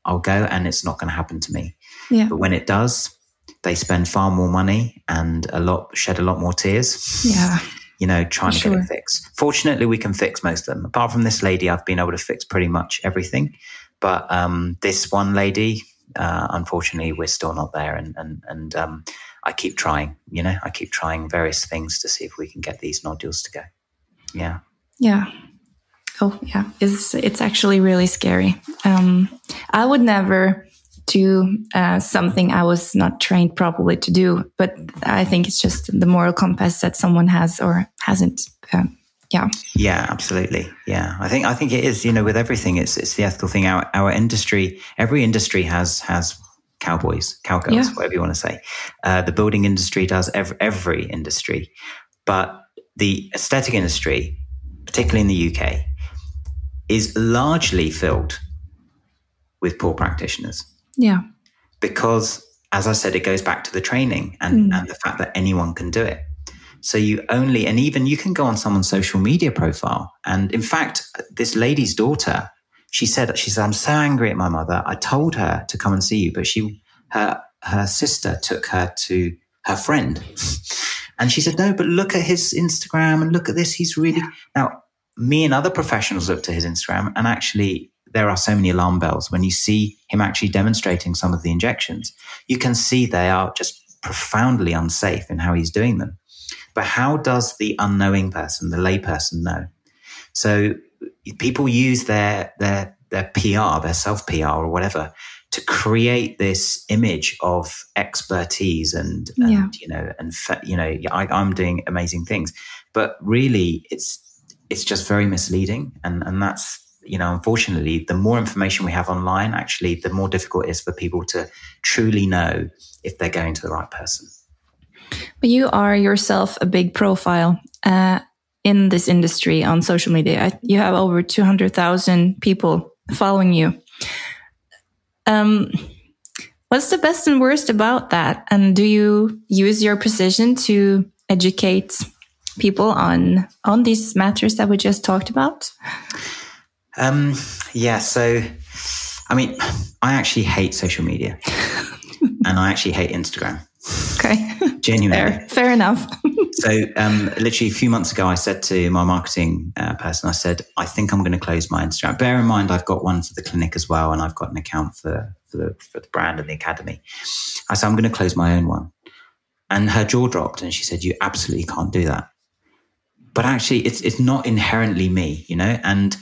[SPEAKER 2] I'll go and it's not going to happen to me.
[SPEAKER 1] Yeah.
[SPEAKER 2] But when it does, they spend far more money and a lot shed a lot more tears.
[SPEAKER 1] Yeah.
[SPEAKER 2] You know, trying to get it fixed. Fortunately, we can fix most of them. Apart from this lady, I've been able to fix pretty much everything. But um, this one lady, uh, unfortunately, we're still not there. And and and um, I keep trying. You know, I keep trying various things to see if we can get these nodules to go. Yeah.
[SPEAKER 1] Yeah. Oh, yeah. It's it's actually really scary. Um, I would never do uh, something I was not trained properly to do, but I think it's just the moral compass that someone has or hasn't. Um, yeah.
[SPEAKER 2] Yeah, absolutely. Yeah, I think I think it is. You know, with everything, it's it's the ethical thing. Our our industry, every industry has has cowboys, cowgirls,
[SPEAKER 1] Yeah.
[SPEAKER 2] whatever you want to say. Uh, the building industry does every every industry, but the aesthetic industry, particularly in the UK, is largely filled with poor practitioners
[SPEAKER 1] Yeah.
[SPEAKER 2] because as I said, it goes back to the training and,
[SPEAKER 1] Mm.
[SPEAKER 2] and the fact that anyone can do it. So you only, and even you can go on someone's social media profile. And in fact, this lady's daughter, she said, she said, I'm so angry at my mother. I told her to come and see you, but she, her, her sister took her to her friend. And she said, no, but look at his Instagram and look at this. He's really, now me and other professionals looked at his Instagram and actually there are so many alarm bells when you see him actually demonstrating some of the injections. You can see they are just profoundly unsafe in how he's doing them. But how does the unknowing person, the layperson, know? So people use their their their PR, their self PR or whatever, to create this image of expertise and, and
[SPEAKER 1] Yeah.
[SPEAKER 2] you know and you know I, I'm doing amazing things, but really it's it's just very misleading, and and that's you know unfortunately the more information we have online, actually the more difficult it is for people to truly know if they're going to the right person.
[SPEAKER 1] But you are yourself a big profile uh, in this industry on social media. You have over 200,000 people following you. Um, what's the best and worst about that? And do you use your position to educate people on on these matters that we just talked about?
[SPEAKER 2] Um, yeah, so I mean, I actually hate social media, and I actually hate Instagram.
[SPEAKER 1] Okay,
[SPEAKER 2] Genuinely.
[SPEAKER 1] fair, fair enough.
[SPEAKER 2] So, um, literally a few months ago, I said to my marketing uh, person, I said, I think I'm going to close my Instagram. Bear in mind, I've got one for the clinic as well, and I've got an account for, for, the, for the brand and the academy. I said, I'm going to close my own one. And her jaw dropped, and she said, You absolutely can't do that. But actually, it's, it's not inherently me, you know? And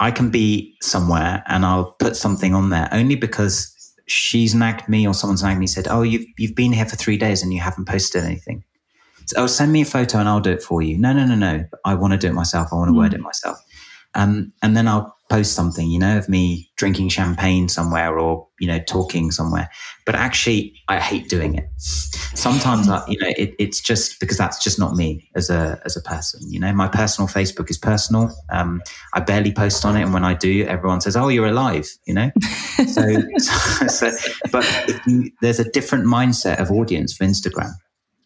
[SPEAKER 2] I can be somewhere and I'll put something on there only because she's nagged me or someone's nagged me, said, Oh, you've, you've been here for three days and you haven't posted anything. So, oh, send me a photo and I'll do it for you. No, no, no, no. I want to do it myself. I want to word it myself. Um, and then I'll post something, you know, of me drinking champagne somewhere or, you know, talking somewhere. But actually, I hate doing it. Sometimes, I, you know, it, it's just because that's just not me as a, as a person. You know, my personal Facebook is personal. Um, I barely post on it. And when I do, everyone says, oh, you're alive, you know? so, so, but if you, there's a different mindset of audience for Instagram,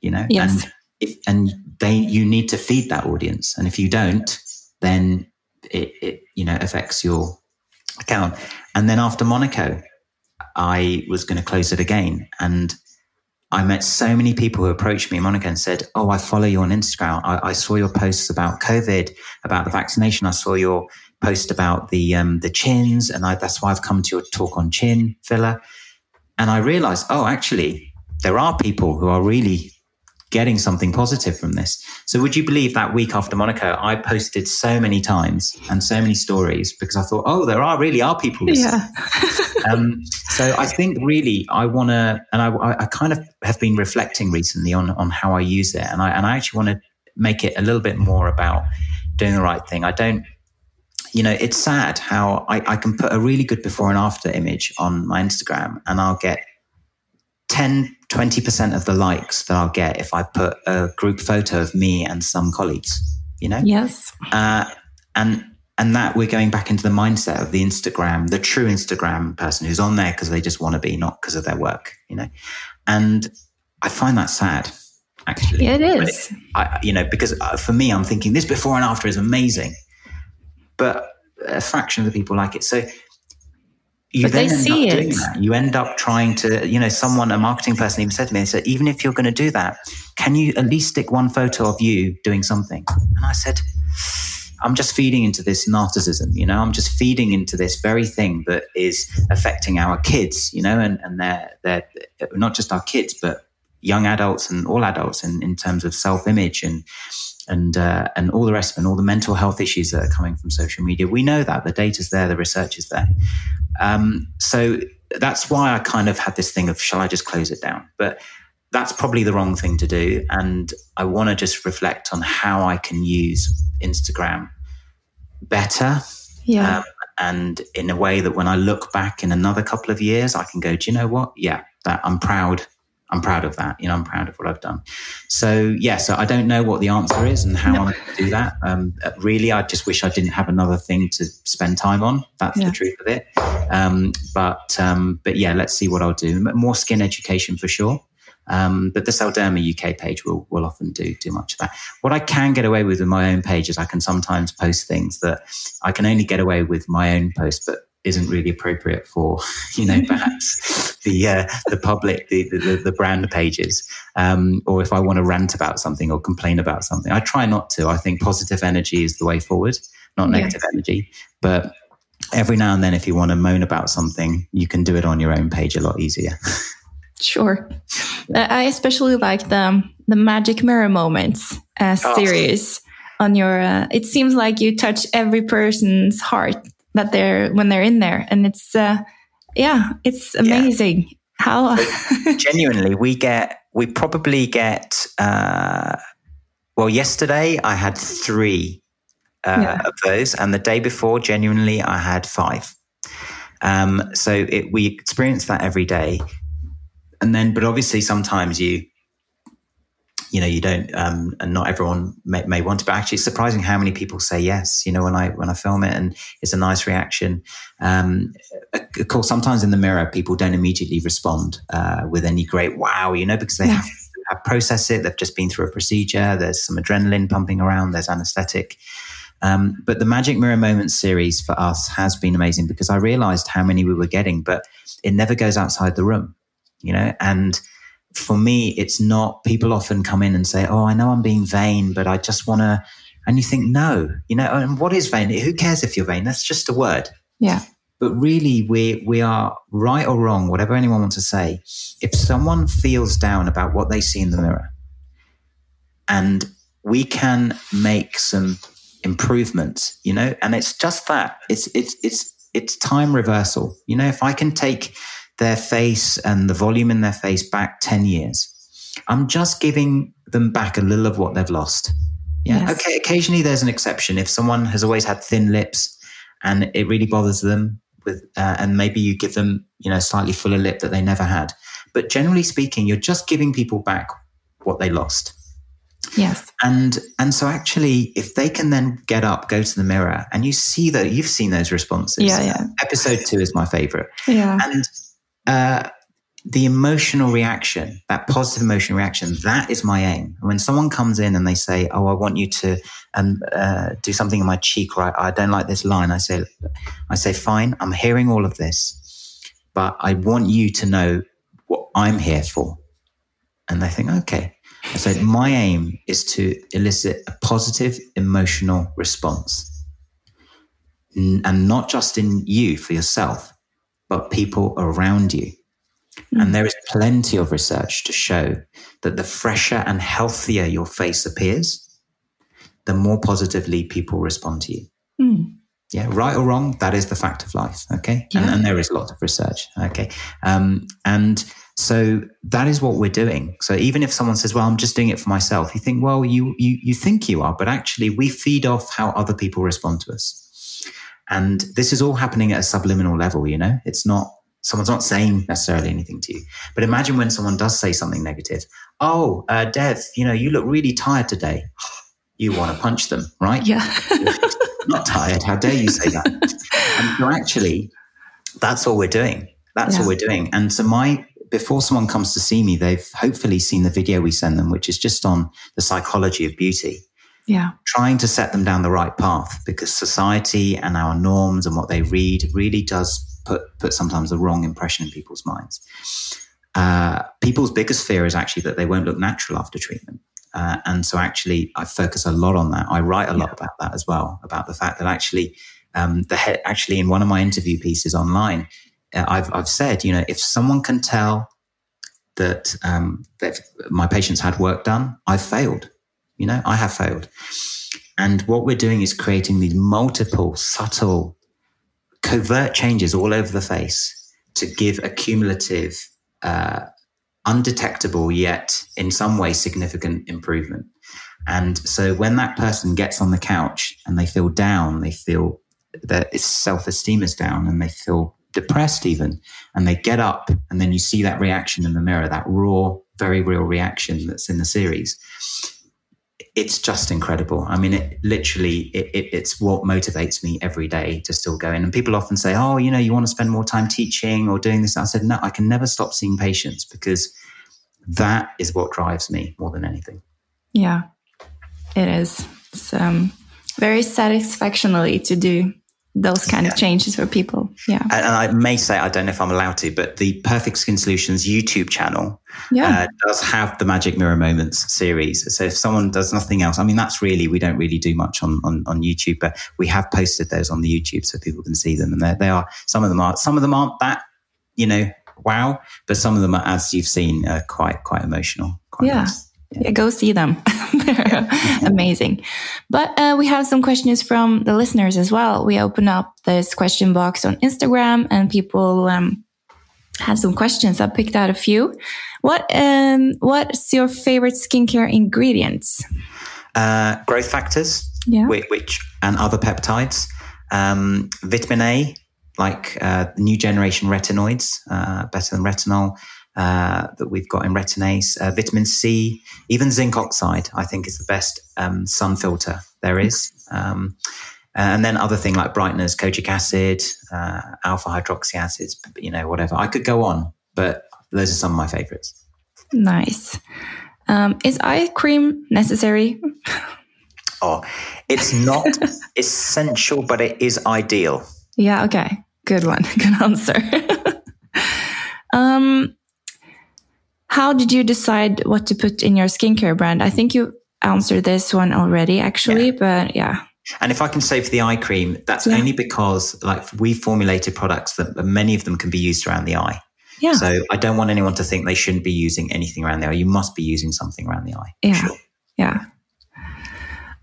[SPEAKER 2] you know?
[SPEAKER 1] Yes.
[SPEAKER 2] And if, and they, you need to feed that audience. And if you don't, then it, it, you know, affects your account. And then after Monaco, I was going to close it again. And I met so many people who approached me in Monaco and said, Oh, I follow you on Instagram. I, I saw your posts about COVID, about the vaccination. I saw your post about the, um, the chins. And I, that's why I've come to your talk on chin filler. And I realized, oh, actually, there are people who are really getting something positive from this. So would you believe that week after Monaco, I posted so many times and so many stories because I thought, oh, there are really are people. listening.
[SPEAKER 1] Yeah.
[SPEAKER 2] um, so I think really I want to, and I, I kind of have been reflecting recently on on how I use it, and I and I actually want to make it a little bit more about doing the right thing. I don't. You know, it's sad how I, I can put a really good before and after image on my Instagram and I'll get 10, 20% of the likes that I'll get if I put a group photo of me and some colleagues, you know?
[SPEAKER 1] Yes.
[SPEAKER 2] Uh, and and that we're going back into the mindset of the Instagram, the true Instagram person who's on there because they just want to be, not because of their work, you know. And I find that sad, actually.
[SPEAKER 1] It is.
[SPEAKER 2] It, I, you know, because uh, for me, I'm thinking this before and after is amazing, but a fraction of the people like it. So you
[SPEAKER 1] but
[SPEAKER 2] then
[SPEAKER 1] they
[SPEAKER 2] end
[SPEAKER 1] see
[SPEAKER 2] up doing
[SPEAKER 1] it.
[SPEAKER 2] that. You end up trying to, you know, someone, a marketing person even said to me, they said, even if you're going to do that, can you at least stick one photo of you doing something? And I said, I'm just feeding into this narcissism, you know, I'm just feeding into this very thing that is affecting our kids, you know, and, and they're, they're not just our kids, but young adults and all adults in, in terms of self image and, and, uh, and all the rest of it, and all the mental health issues that are coming from social media. We know that the data's there, the research is there. Um, so that's why I kind of had this thing of, shall I just close it down? But that's probably the wrong thing to do. And I want to just reflect on how I can use Instagram better.
[SPEAKER 1] Yeah.
[SPEAKER 2] Um, and in a way that when I look back in another couple of years, I can go, do you know what? Yeah, that I'm proud. I'm proud of that. You know, I'm proud of what I've done. So yeah, so I don't know what the answer is and how
[SPEAKER 1] No.
[SPEAKER 2] I'm going to do that. Um, really, I just wish I didn't have another thing to spend time on. That's
[SPEAKER 1] Yeah.
[SPEAKER 2] the truth of it. Um, but um, but yeah, let's see what I'll do. More skin education for sure. Um, but the Selderma UK page will will often do do much of that. What I can get away with in my own page is I can sometimes post things that I can only get away with my own post, but isn't really appropriate for you know perhaps the uh, the public the, the the brand pages um, or if I want to rant about something or complain about something. I try not to. I think positive energy is the way forward, not negative energy. But every now and then, if you want to moan about something, you can do it on your own page a lot easier.
[SPEAKER 1] Sure. I especially like the the magic mirror moments uh,
[SPEAKER 2] Oh.
[SPEAKER 1] series on your. Uh, it seems like you touch every person's heart that they're when they're in there, and it's uh, yeah, it's amazing how.
[SPEAKER 2] Genuinely, we get we probably get. Uh, well, yesterday I had three uh,
[SPEAKER 1] Yeah.
[SPEAKER 2] of those, and the day before, genuinely, I had five. Um, so it, we experience that every day, and then, but obviously, sometimes you, you know, you don't, um, and not everyone may, may want to. But actually, it's surprising how many people say yes. You know, when I when I film it, and it's a nice reaction. Um, of course, sometimes in the mirror, people don't immediately respond uh, with any great wow, you know, because they
[SPEAKER 1] Yeah.
[SPEAKER 2] have to have process it. They've just been through a procedure. There's some adrenaline pumping around. There's anesthetic. Um, but the Magic Mirror Moments series for us has been amazing because I realized how many we were getting, but it never goes outside the room, you know? And for me, it's not, people often come in and say, Oh, I know I'm being vain, but I just want to, and you think, no, you know, and what is vain? Who cares if you're vain? That's just a word.
[SPEAKER 1] yeah,
[SPEAKER 2] But really, we, we are right or wrong, whatever anyone wants to say. If someone feels down about what they see in the mirror and we can make some improvements, you know, and it's just that it's, it's, it's, it's time reversal. You know, if I can take their face and the volume in their face back 10 years, I'm just giving them back a little of what they've lost. Yeah.
[SPEAKER 1] Yes.
[SPEAKER 2] Okay. Occasionally there's an exception. If someone has always had thin lips and it really bothers them with, uh, and maybe you give them, you know, slightly fuller lip that they never had. But generally speaking, you're just giving people back what they lost.
[SPEAKER 1] yes,
[SPEAKER 2] And and so actually, if they can then get up, go to the mirror, and you see that you've seen those responses.
[SPEAKER 1] Yeah, yeah.
[SPEAKER 2] Episode two is my favorite,
[SPEAKER 1] yeah,
[SPEAKER 2] and uh, the emotional reaction, that positive emotional reaction, that is my aim. When someone comes in and they say, "Oh, I want you to um, uh, do something in my cheek," or I, I don't like this line, I say, I say, "Fine, I'm hearing all of this, but I want you to know what I'm here for." And they think, "Okay." So my aim is to elicit a positive emotional response. And not just in you for yourself, but people around you. And there is plenty of research to show that the fresher and healthier your face appears, the more positively people respond to you.
[SPEAKER 1] Mm.
[SPEAKER 2] Yeah, right or wrong, that is the fact of life. Okay. And,
[SPEAKER 1] Yeah.
[SPEAKER 2] and there is lots of research. Okay. Um, and so that is what we're doing. So even if someone says, well, I'm just doing it for myself, you think, well, you, you, you think you are, but actually we feed off how other people respond to us. And this is all happening at a subliminal level, you know, it's not, someone's not saying necessarily anything to you. But imagine when someone does say something negative. Oh, uh, Dev, you know, you look really tired today. You want to punch them, right?
[SPEAKER 1] yeah,
[SPEAKER 2] not tired. How dare you say that? and so actually, that's all we're doing. That's
[SPEAKER 1] Yeah.
[SPEAKER 2] all we're doing. And so my before someone comes to see me, they've hopefully seen the video we send them, which is just on the psychology of beauty.
[SPEAKER 1] Yeah.
[SPEAKER 2] Trying to set them down the right path because society and our norms and what they read really does put, put sometimes the wrong impression in people's minds. Uh, people's biggest fear is actually that they won't look natural after treatment. Uh, and so actually, I focus a lot on that. I write a lot about that as well, about the fact that actually, um, the head, actually in one of my interview pieces online, uh, I've, I've said, you know, if someone can tell that, um, that my patients had work done, I've failed. You know, I have failed. And what we're doing is creating these multiple subtle, covert changes all over the face to give a cumulative uh, undetectable yet in some way significant improvement. And so when that person gets on the couch and they feel down, they feel that self esteem is down and they feel depressed even, and they get up and then you see that reaction in the mirror, that raw, very real reaction that's in the series. It's just incredible. I mean, it literally, it, it, it's what motivates me every day to still go in. And people often say, oh, you know, you want to spend more time teaching or doing this. I said, no, I can never stop seeing patients because that is what drives me more than anything.
[SPEAKER 1] Yeah, it is. It's um, very satisfactionally to do those kind yeah. of changes for people. Yeah.
[SPEAKER 2] And, I may say, I don't know if I'm allowed to, but the Perfect Skin Solutions YouTube channel yeah. uh, does have the Magic Mirror Moments series. So if someone does nothing else, I mean, that's really, we don't really do much on, on, on YouTube, but we have posted those on the YouTube so people can see them. And they are, some of them are, some of them aren't that, you know, wow, but some of them are, as you've seen, are quite, quite emotional. Quite
[SPEAKER 1] yeah. Nice. Yeah, go see them. They're amazing. But uh, we have some questions from the listeners as well. We open up this question box on Instagram and people um, have some questions. I picked out a few. What um, What's your favorite skincare ingredients?
[SPEAKER 2] Uh, growth factors, yeah. which, which and other peptides. Um, vitamin A, like uh, new generation retinoids, uh, better than retinol uh, that we've got in Retin-Ace, uh, vitamin C, even zinc oxide, I think is the best um, sun filter there is. Um, and then other thing like brighteners, kojic acid, uh, alpha hydroxy acids, you know, whatever. I could go on, but those are some of my favorites.
[SPEAKER 1] Nice. Um, is eye cream necessary?
[SPEAKER 2] oh, it's not essential, but it is ideal.
[SPEAKER 1] Yeah. Okay. Good one. Good answer. um, how did you decide what to put in your skincare brand? I think you answered this one already, actually, yeah. but yeah.
[SPEAKER 2] And if I can say for the eye cream, that's yeah. only because like we formulated products that many of them can be used around the eye. Yeah. So I don't want anyone to think they shouldn't be using anything around the eye. You must be using something around the eye.
[SPEAKER 1] Yeah. Sure. Yeah.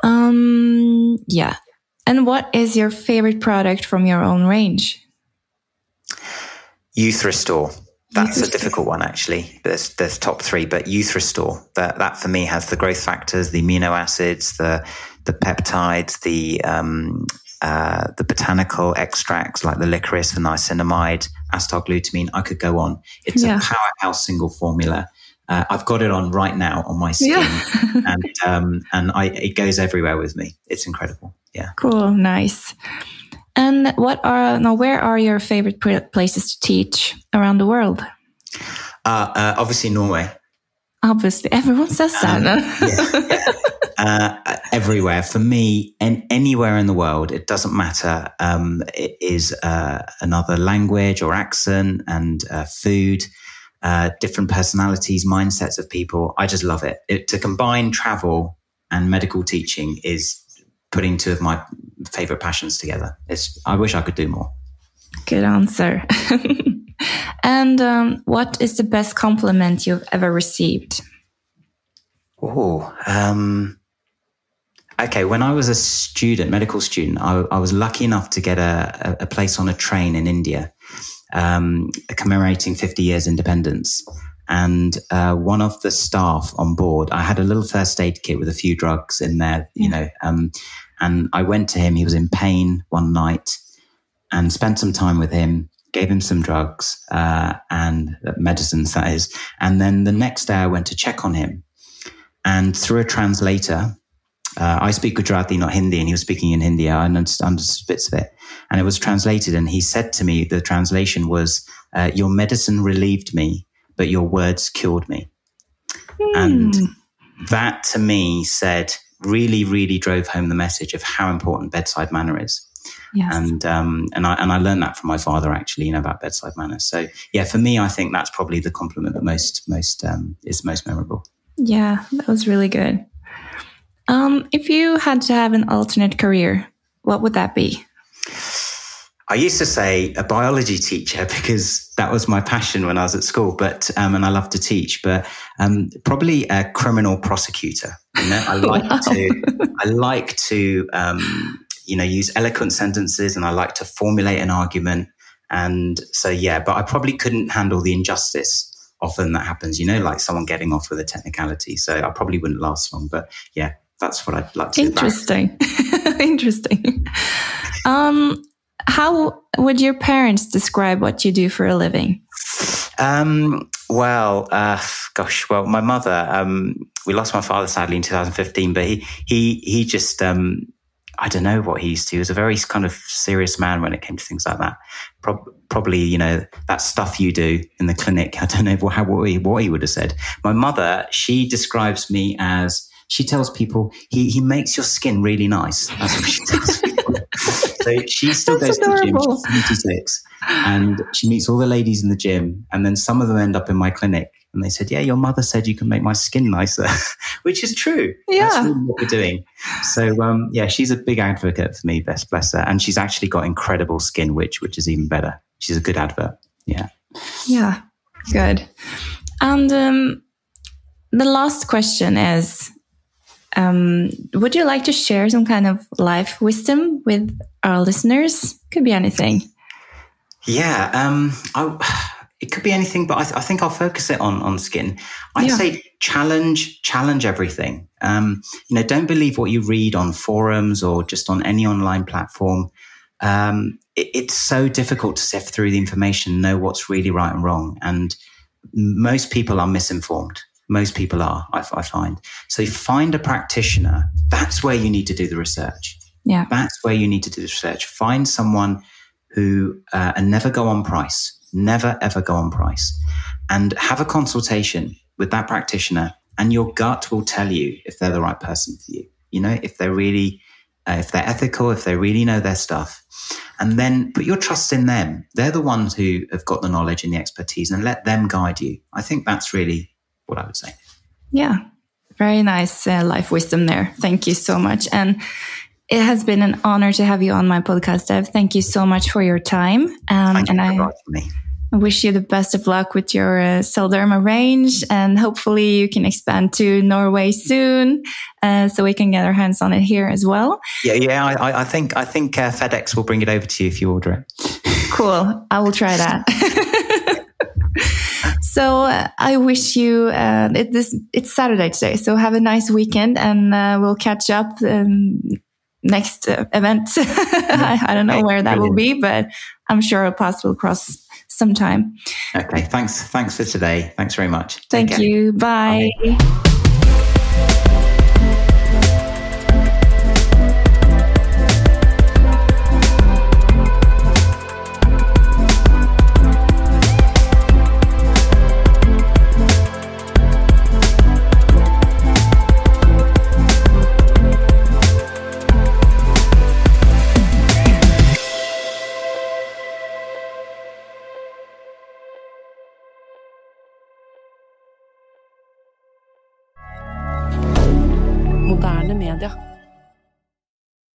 [SPEAKER 1] Um. Yeah. And what is your favorite product from your own range?
[SPEAKER 2] Youth Restore. That's a difficult one, actually. There's, there's top three, but Youth Restore, that, that for me has the growth factors, the amino acids, the, the peptides, the, um, uh, the botanical extracts like the licorice, the niacinamide, acetylglutamine. I could go on. It's yeah. a powerhouse single formula. Uh, I've got it on right now on my skin, yeah. and um, and I, it goes everywhere with me. It's incredible. Yeah.
[SPEAKER 1] Cool. Nice. And what are now? Where are your favorite places to teach around the world?
[SPEAKER 2] Uh, uh, obviously, Norway.
[SPEAKER 1] Obviously, everyone says um,
[SPEAKER 2] that. yeah, yeah. uh, everywhere for me, and anywhere in the world, it doesn't matter. Um, it is uh, another language or accent and uh, food. Uh, different personalities, mindsets of people. I just love it. it. To combine travel and medical teaching is putting two of my favorite passions together. It's, I wish I could do more.
[SPEAKER 1] Good answer. and um, what is the best compliment you've ever received?
[SPEAKER 2] Oh, um, okay. When I was a student, medical student, I, I was lucky enough to get a, a, place on a train in India, um, commemorating 50 years independence. And uh, one of the staff on board, I had a little first aid kit with a few drugs in there, you know. Um, and I went to him. He was in pain one night, and spent some time with him. Gave him some drugs uh, and medicines, that is. And then the next day, I went to check on him, and through a translator, uh, I speak Gujarati, not Hindi, and he was speaking in Hindi. I understood bits of it, and it was translated. And he said to me, the translation was, uh, "Your medicine relieved me, but your words cured me. Mm. And that to me said, really, really drove home the message of how important bedside manner is. Yes. And um, and I and I learned that from my father actually, you know, about bedside manner. So yeah, for me, I think that's probably the compliment that most most um, is most memorable.
[SPEAKER 1] Yeah, that was really good. Um, if you had to have an alternate career, what would that be?
[SPEAKER 2] I used to say a biology teacher because that was my passion when I was at school, but um, and I love to teach. But um, probably a criminal prosecutor. You know, I like wow. to I like to um, you know use eloquent sentences, and I like to formulate an argument. And so yeah, but I probably couldn't handle the injustice often that happens. You know, like someone getting off with a technicality. So I probably wouldn't last long. But yeah, that's what I'd like to.
[SPEAKER 1] Interesting, interesting. Um, how would your parents describe what you do for a living?
[SPEAKER 2] Um, well, uh, gosh, well, my mother, um, we lost my father sadly in 2015, but he, he, he just, um, I don't know what he used to. He was a very kind of serious man when it came to things like that. Pro- probably, you know, that stuff you do in the clinic. I don't know how, what he, what he would have said. My mother, she describes me as, she tells people he, he makes your skin really nice. That's what she tells people. so she still goes adorable. to the gym. She's 76 and she meets all the ladies in the gym. And then some of them end up in my clinic. And they said, Yeah, your mother said you can make my skin nicer, which is true.
[SPEAKER 1] Yeah.
[SPEAKER 2] That's really what we're doing. So, um, yeah, she's a big advocate for me, best bless her. And she's actually got incredible skin, which, which is even better. She's a good advert. Yeah.
[SPEAKER 1] Yeah. Good. And um, the last question is um, would you like to share some kind of life wisdom with our listeners? Could be anything.
[SPEAKER 2] Yeah, um, I, it could be anything, but I, th- I, think I'll focus it on on skin. I'd yeah. say challenge challenge everything. Um, you know, don't believe what you read on forums or just on any online platform. Um, it, it's so difficult to sift through the information, know what's really right and wrong, and most people are misinformed. Most people are, I, I find. So find a practitioner. That's where you need to do the research.
[SPEAKER 1] Yeah.
[SPEAKER 2] That's where you need to do the research. Find someone who, uh, and never go on price. Never ever go on price. And have a consultation with that practitioner and your gut will tell you if they're the right person for you. You know, if they're really, uh, if they're ethical, if they really know their stuff. And then put your trust in them. They're the ones who have got the knowledge and the expertise and let them guide you. I think that's really what I would say.
[SPEAKER 1] Yeah, very nice uh, life wisdom there. Thank you so much. And it has been an honor to have you on my podcast, Dev. Thank you so much for your time.
[SPEAKER 2] Um,
[SPEAKER 1] and
[SPEAKER 2] I
[SPEAKER 1] wish you the best of luck with your uh, Selderma range. And hopefully you can expand to Norway soon uh, so we can get our hands on it here as well.
[SPEAKER 2] Yeah, yeah. I, I think I think uh, FedEx will bring it over to you if you order it.
[SPEAKER 1] Cool. I will try that. So uh, I wish you uh, it, this it's Saturday today, so have a nice weekend, and uh, we'll catch up um, next uh, event. I, I, don't know where that will be, but I'm sure our paths will cross sometime.
[SPEAKER 2] Okay, thanks. Thanks for today. Thanks very much.
[SPEAKER 1] Thank you. Bye. Bye.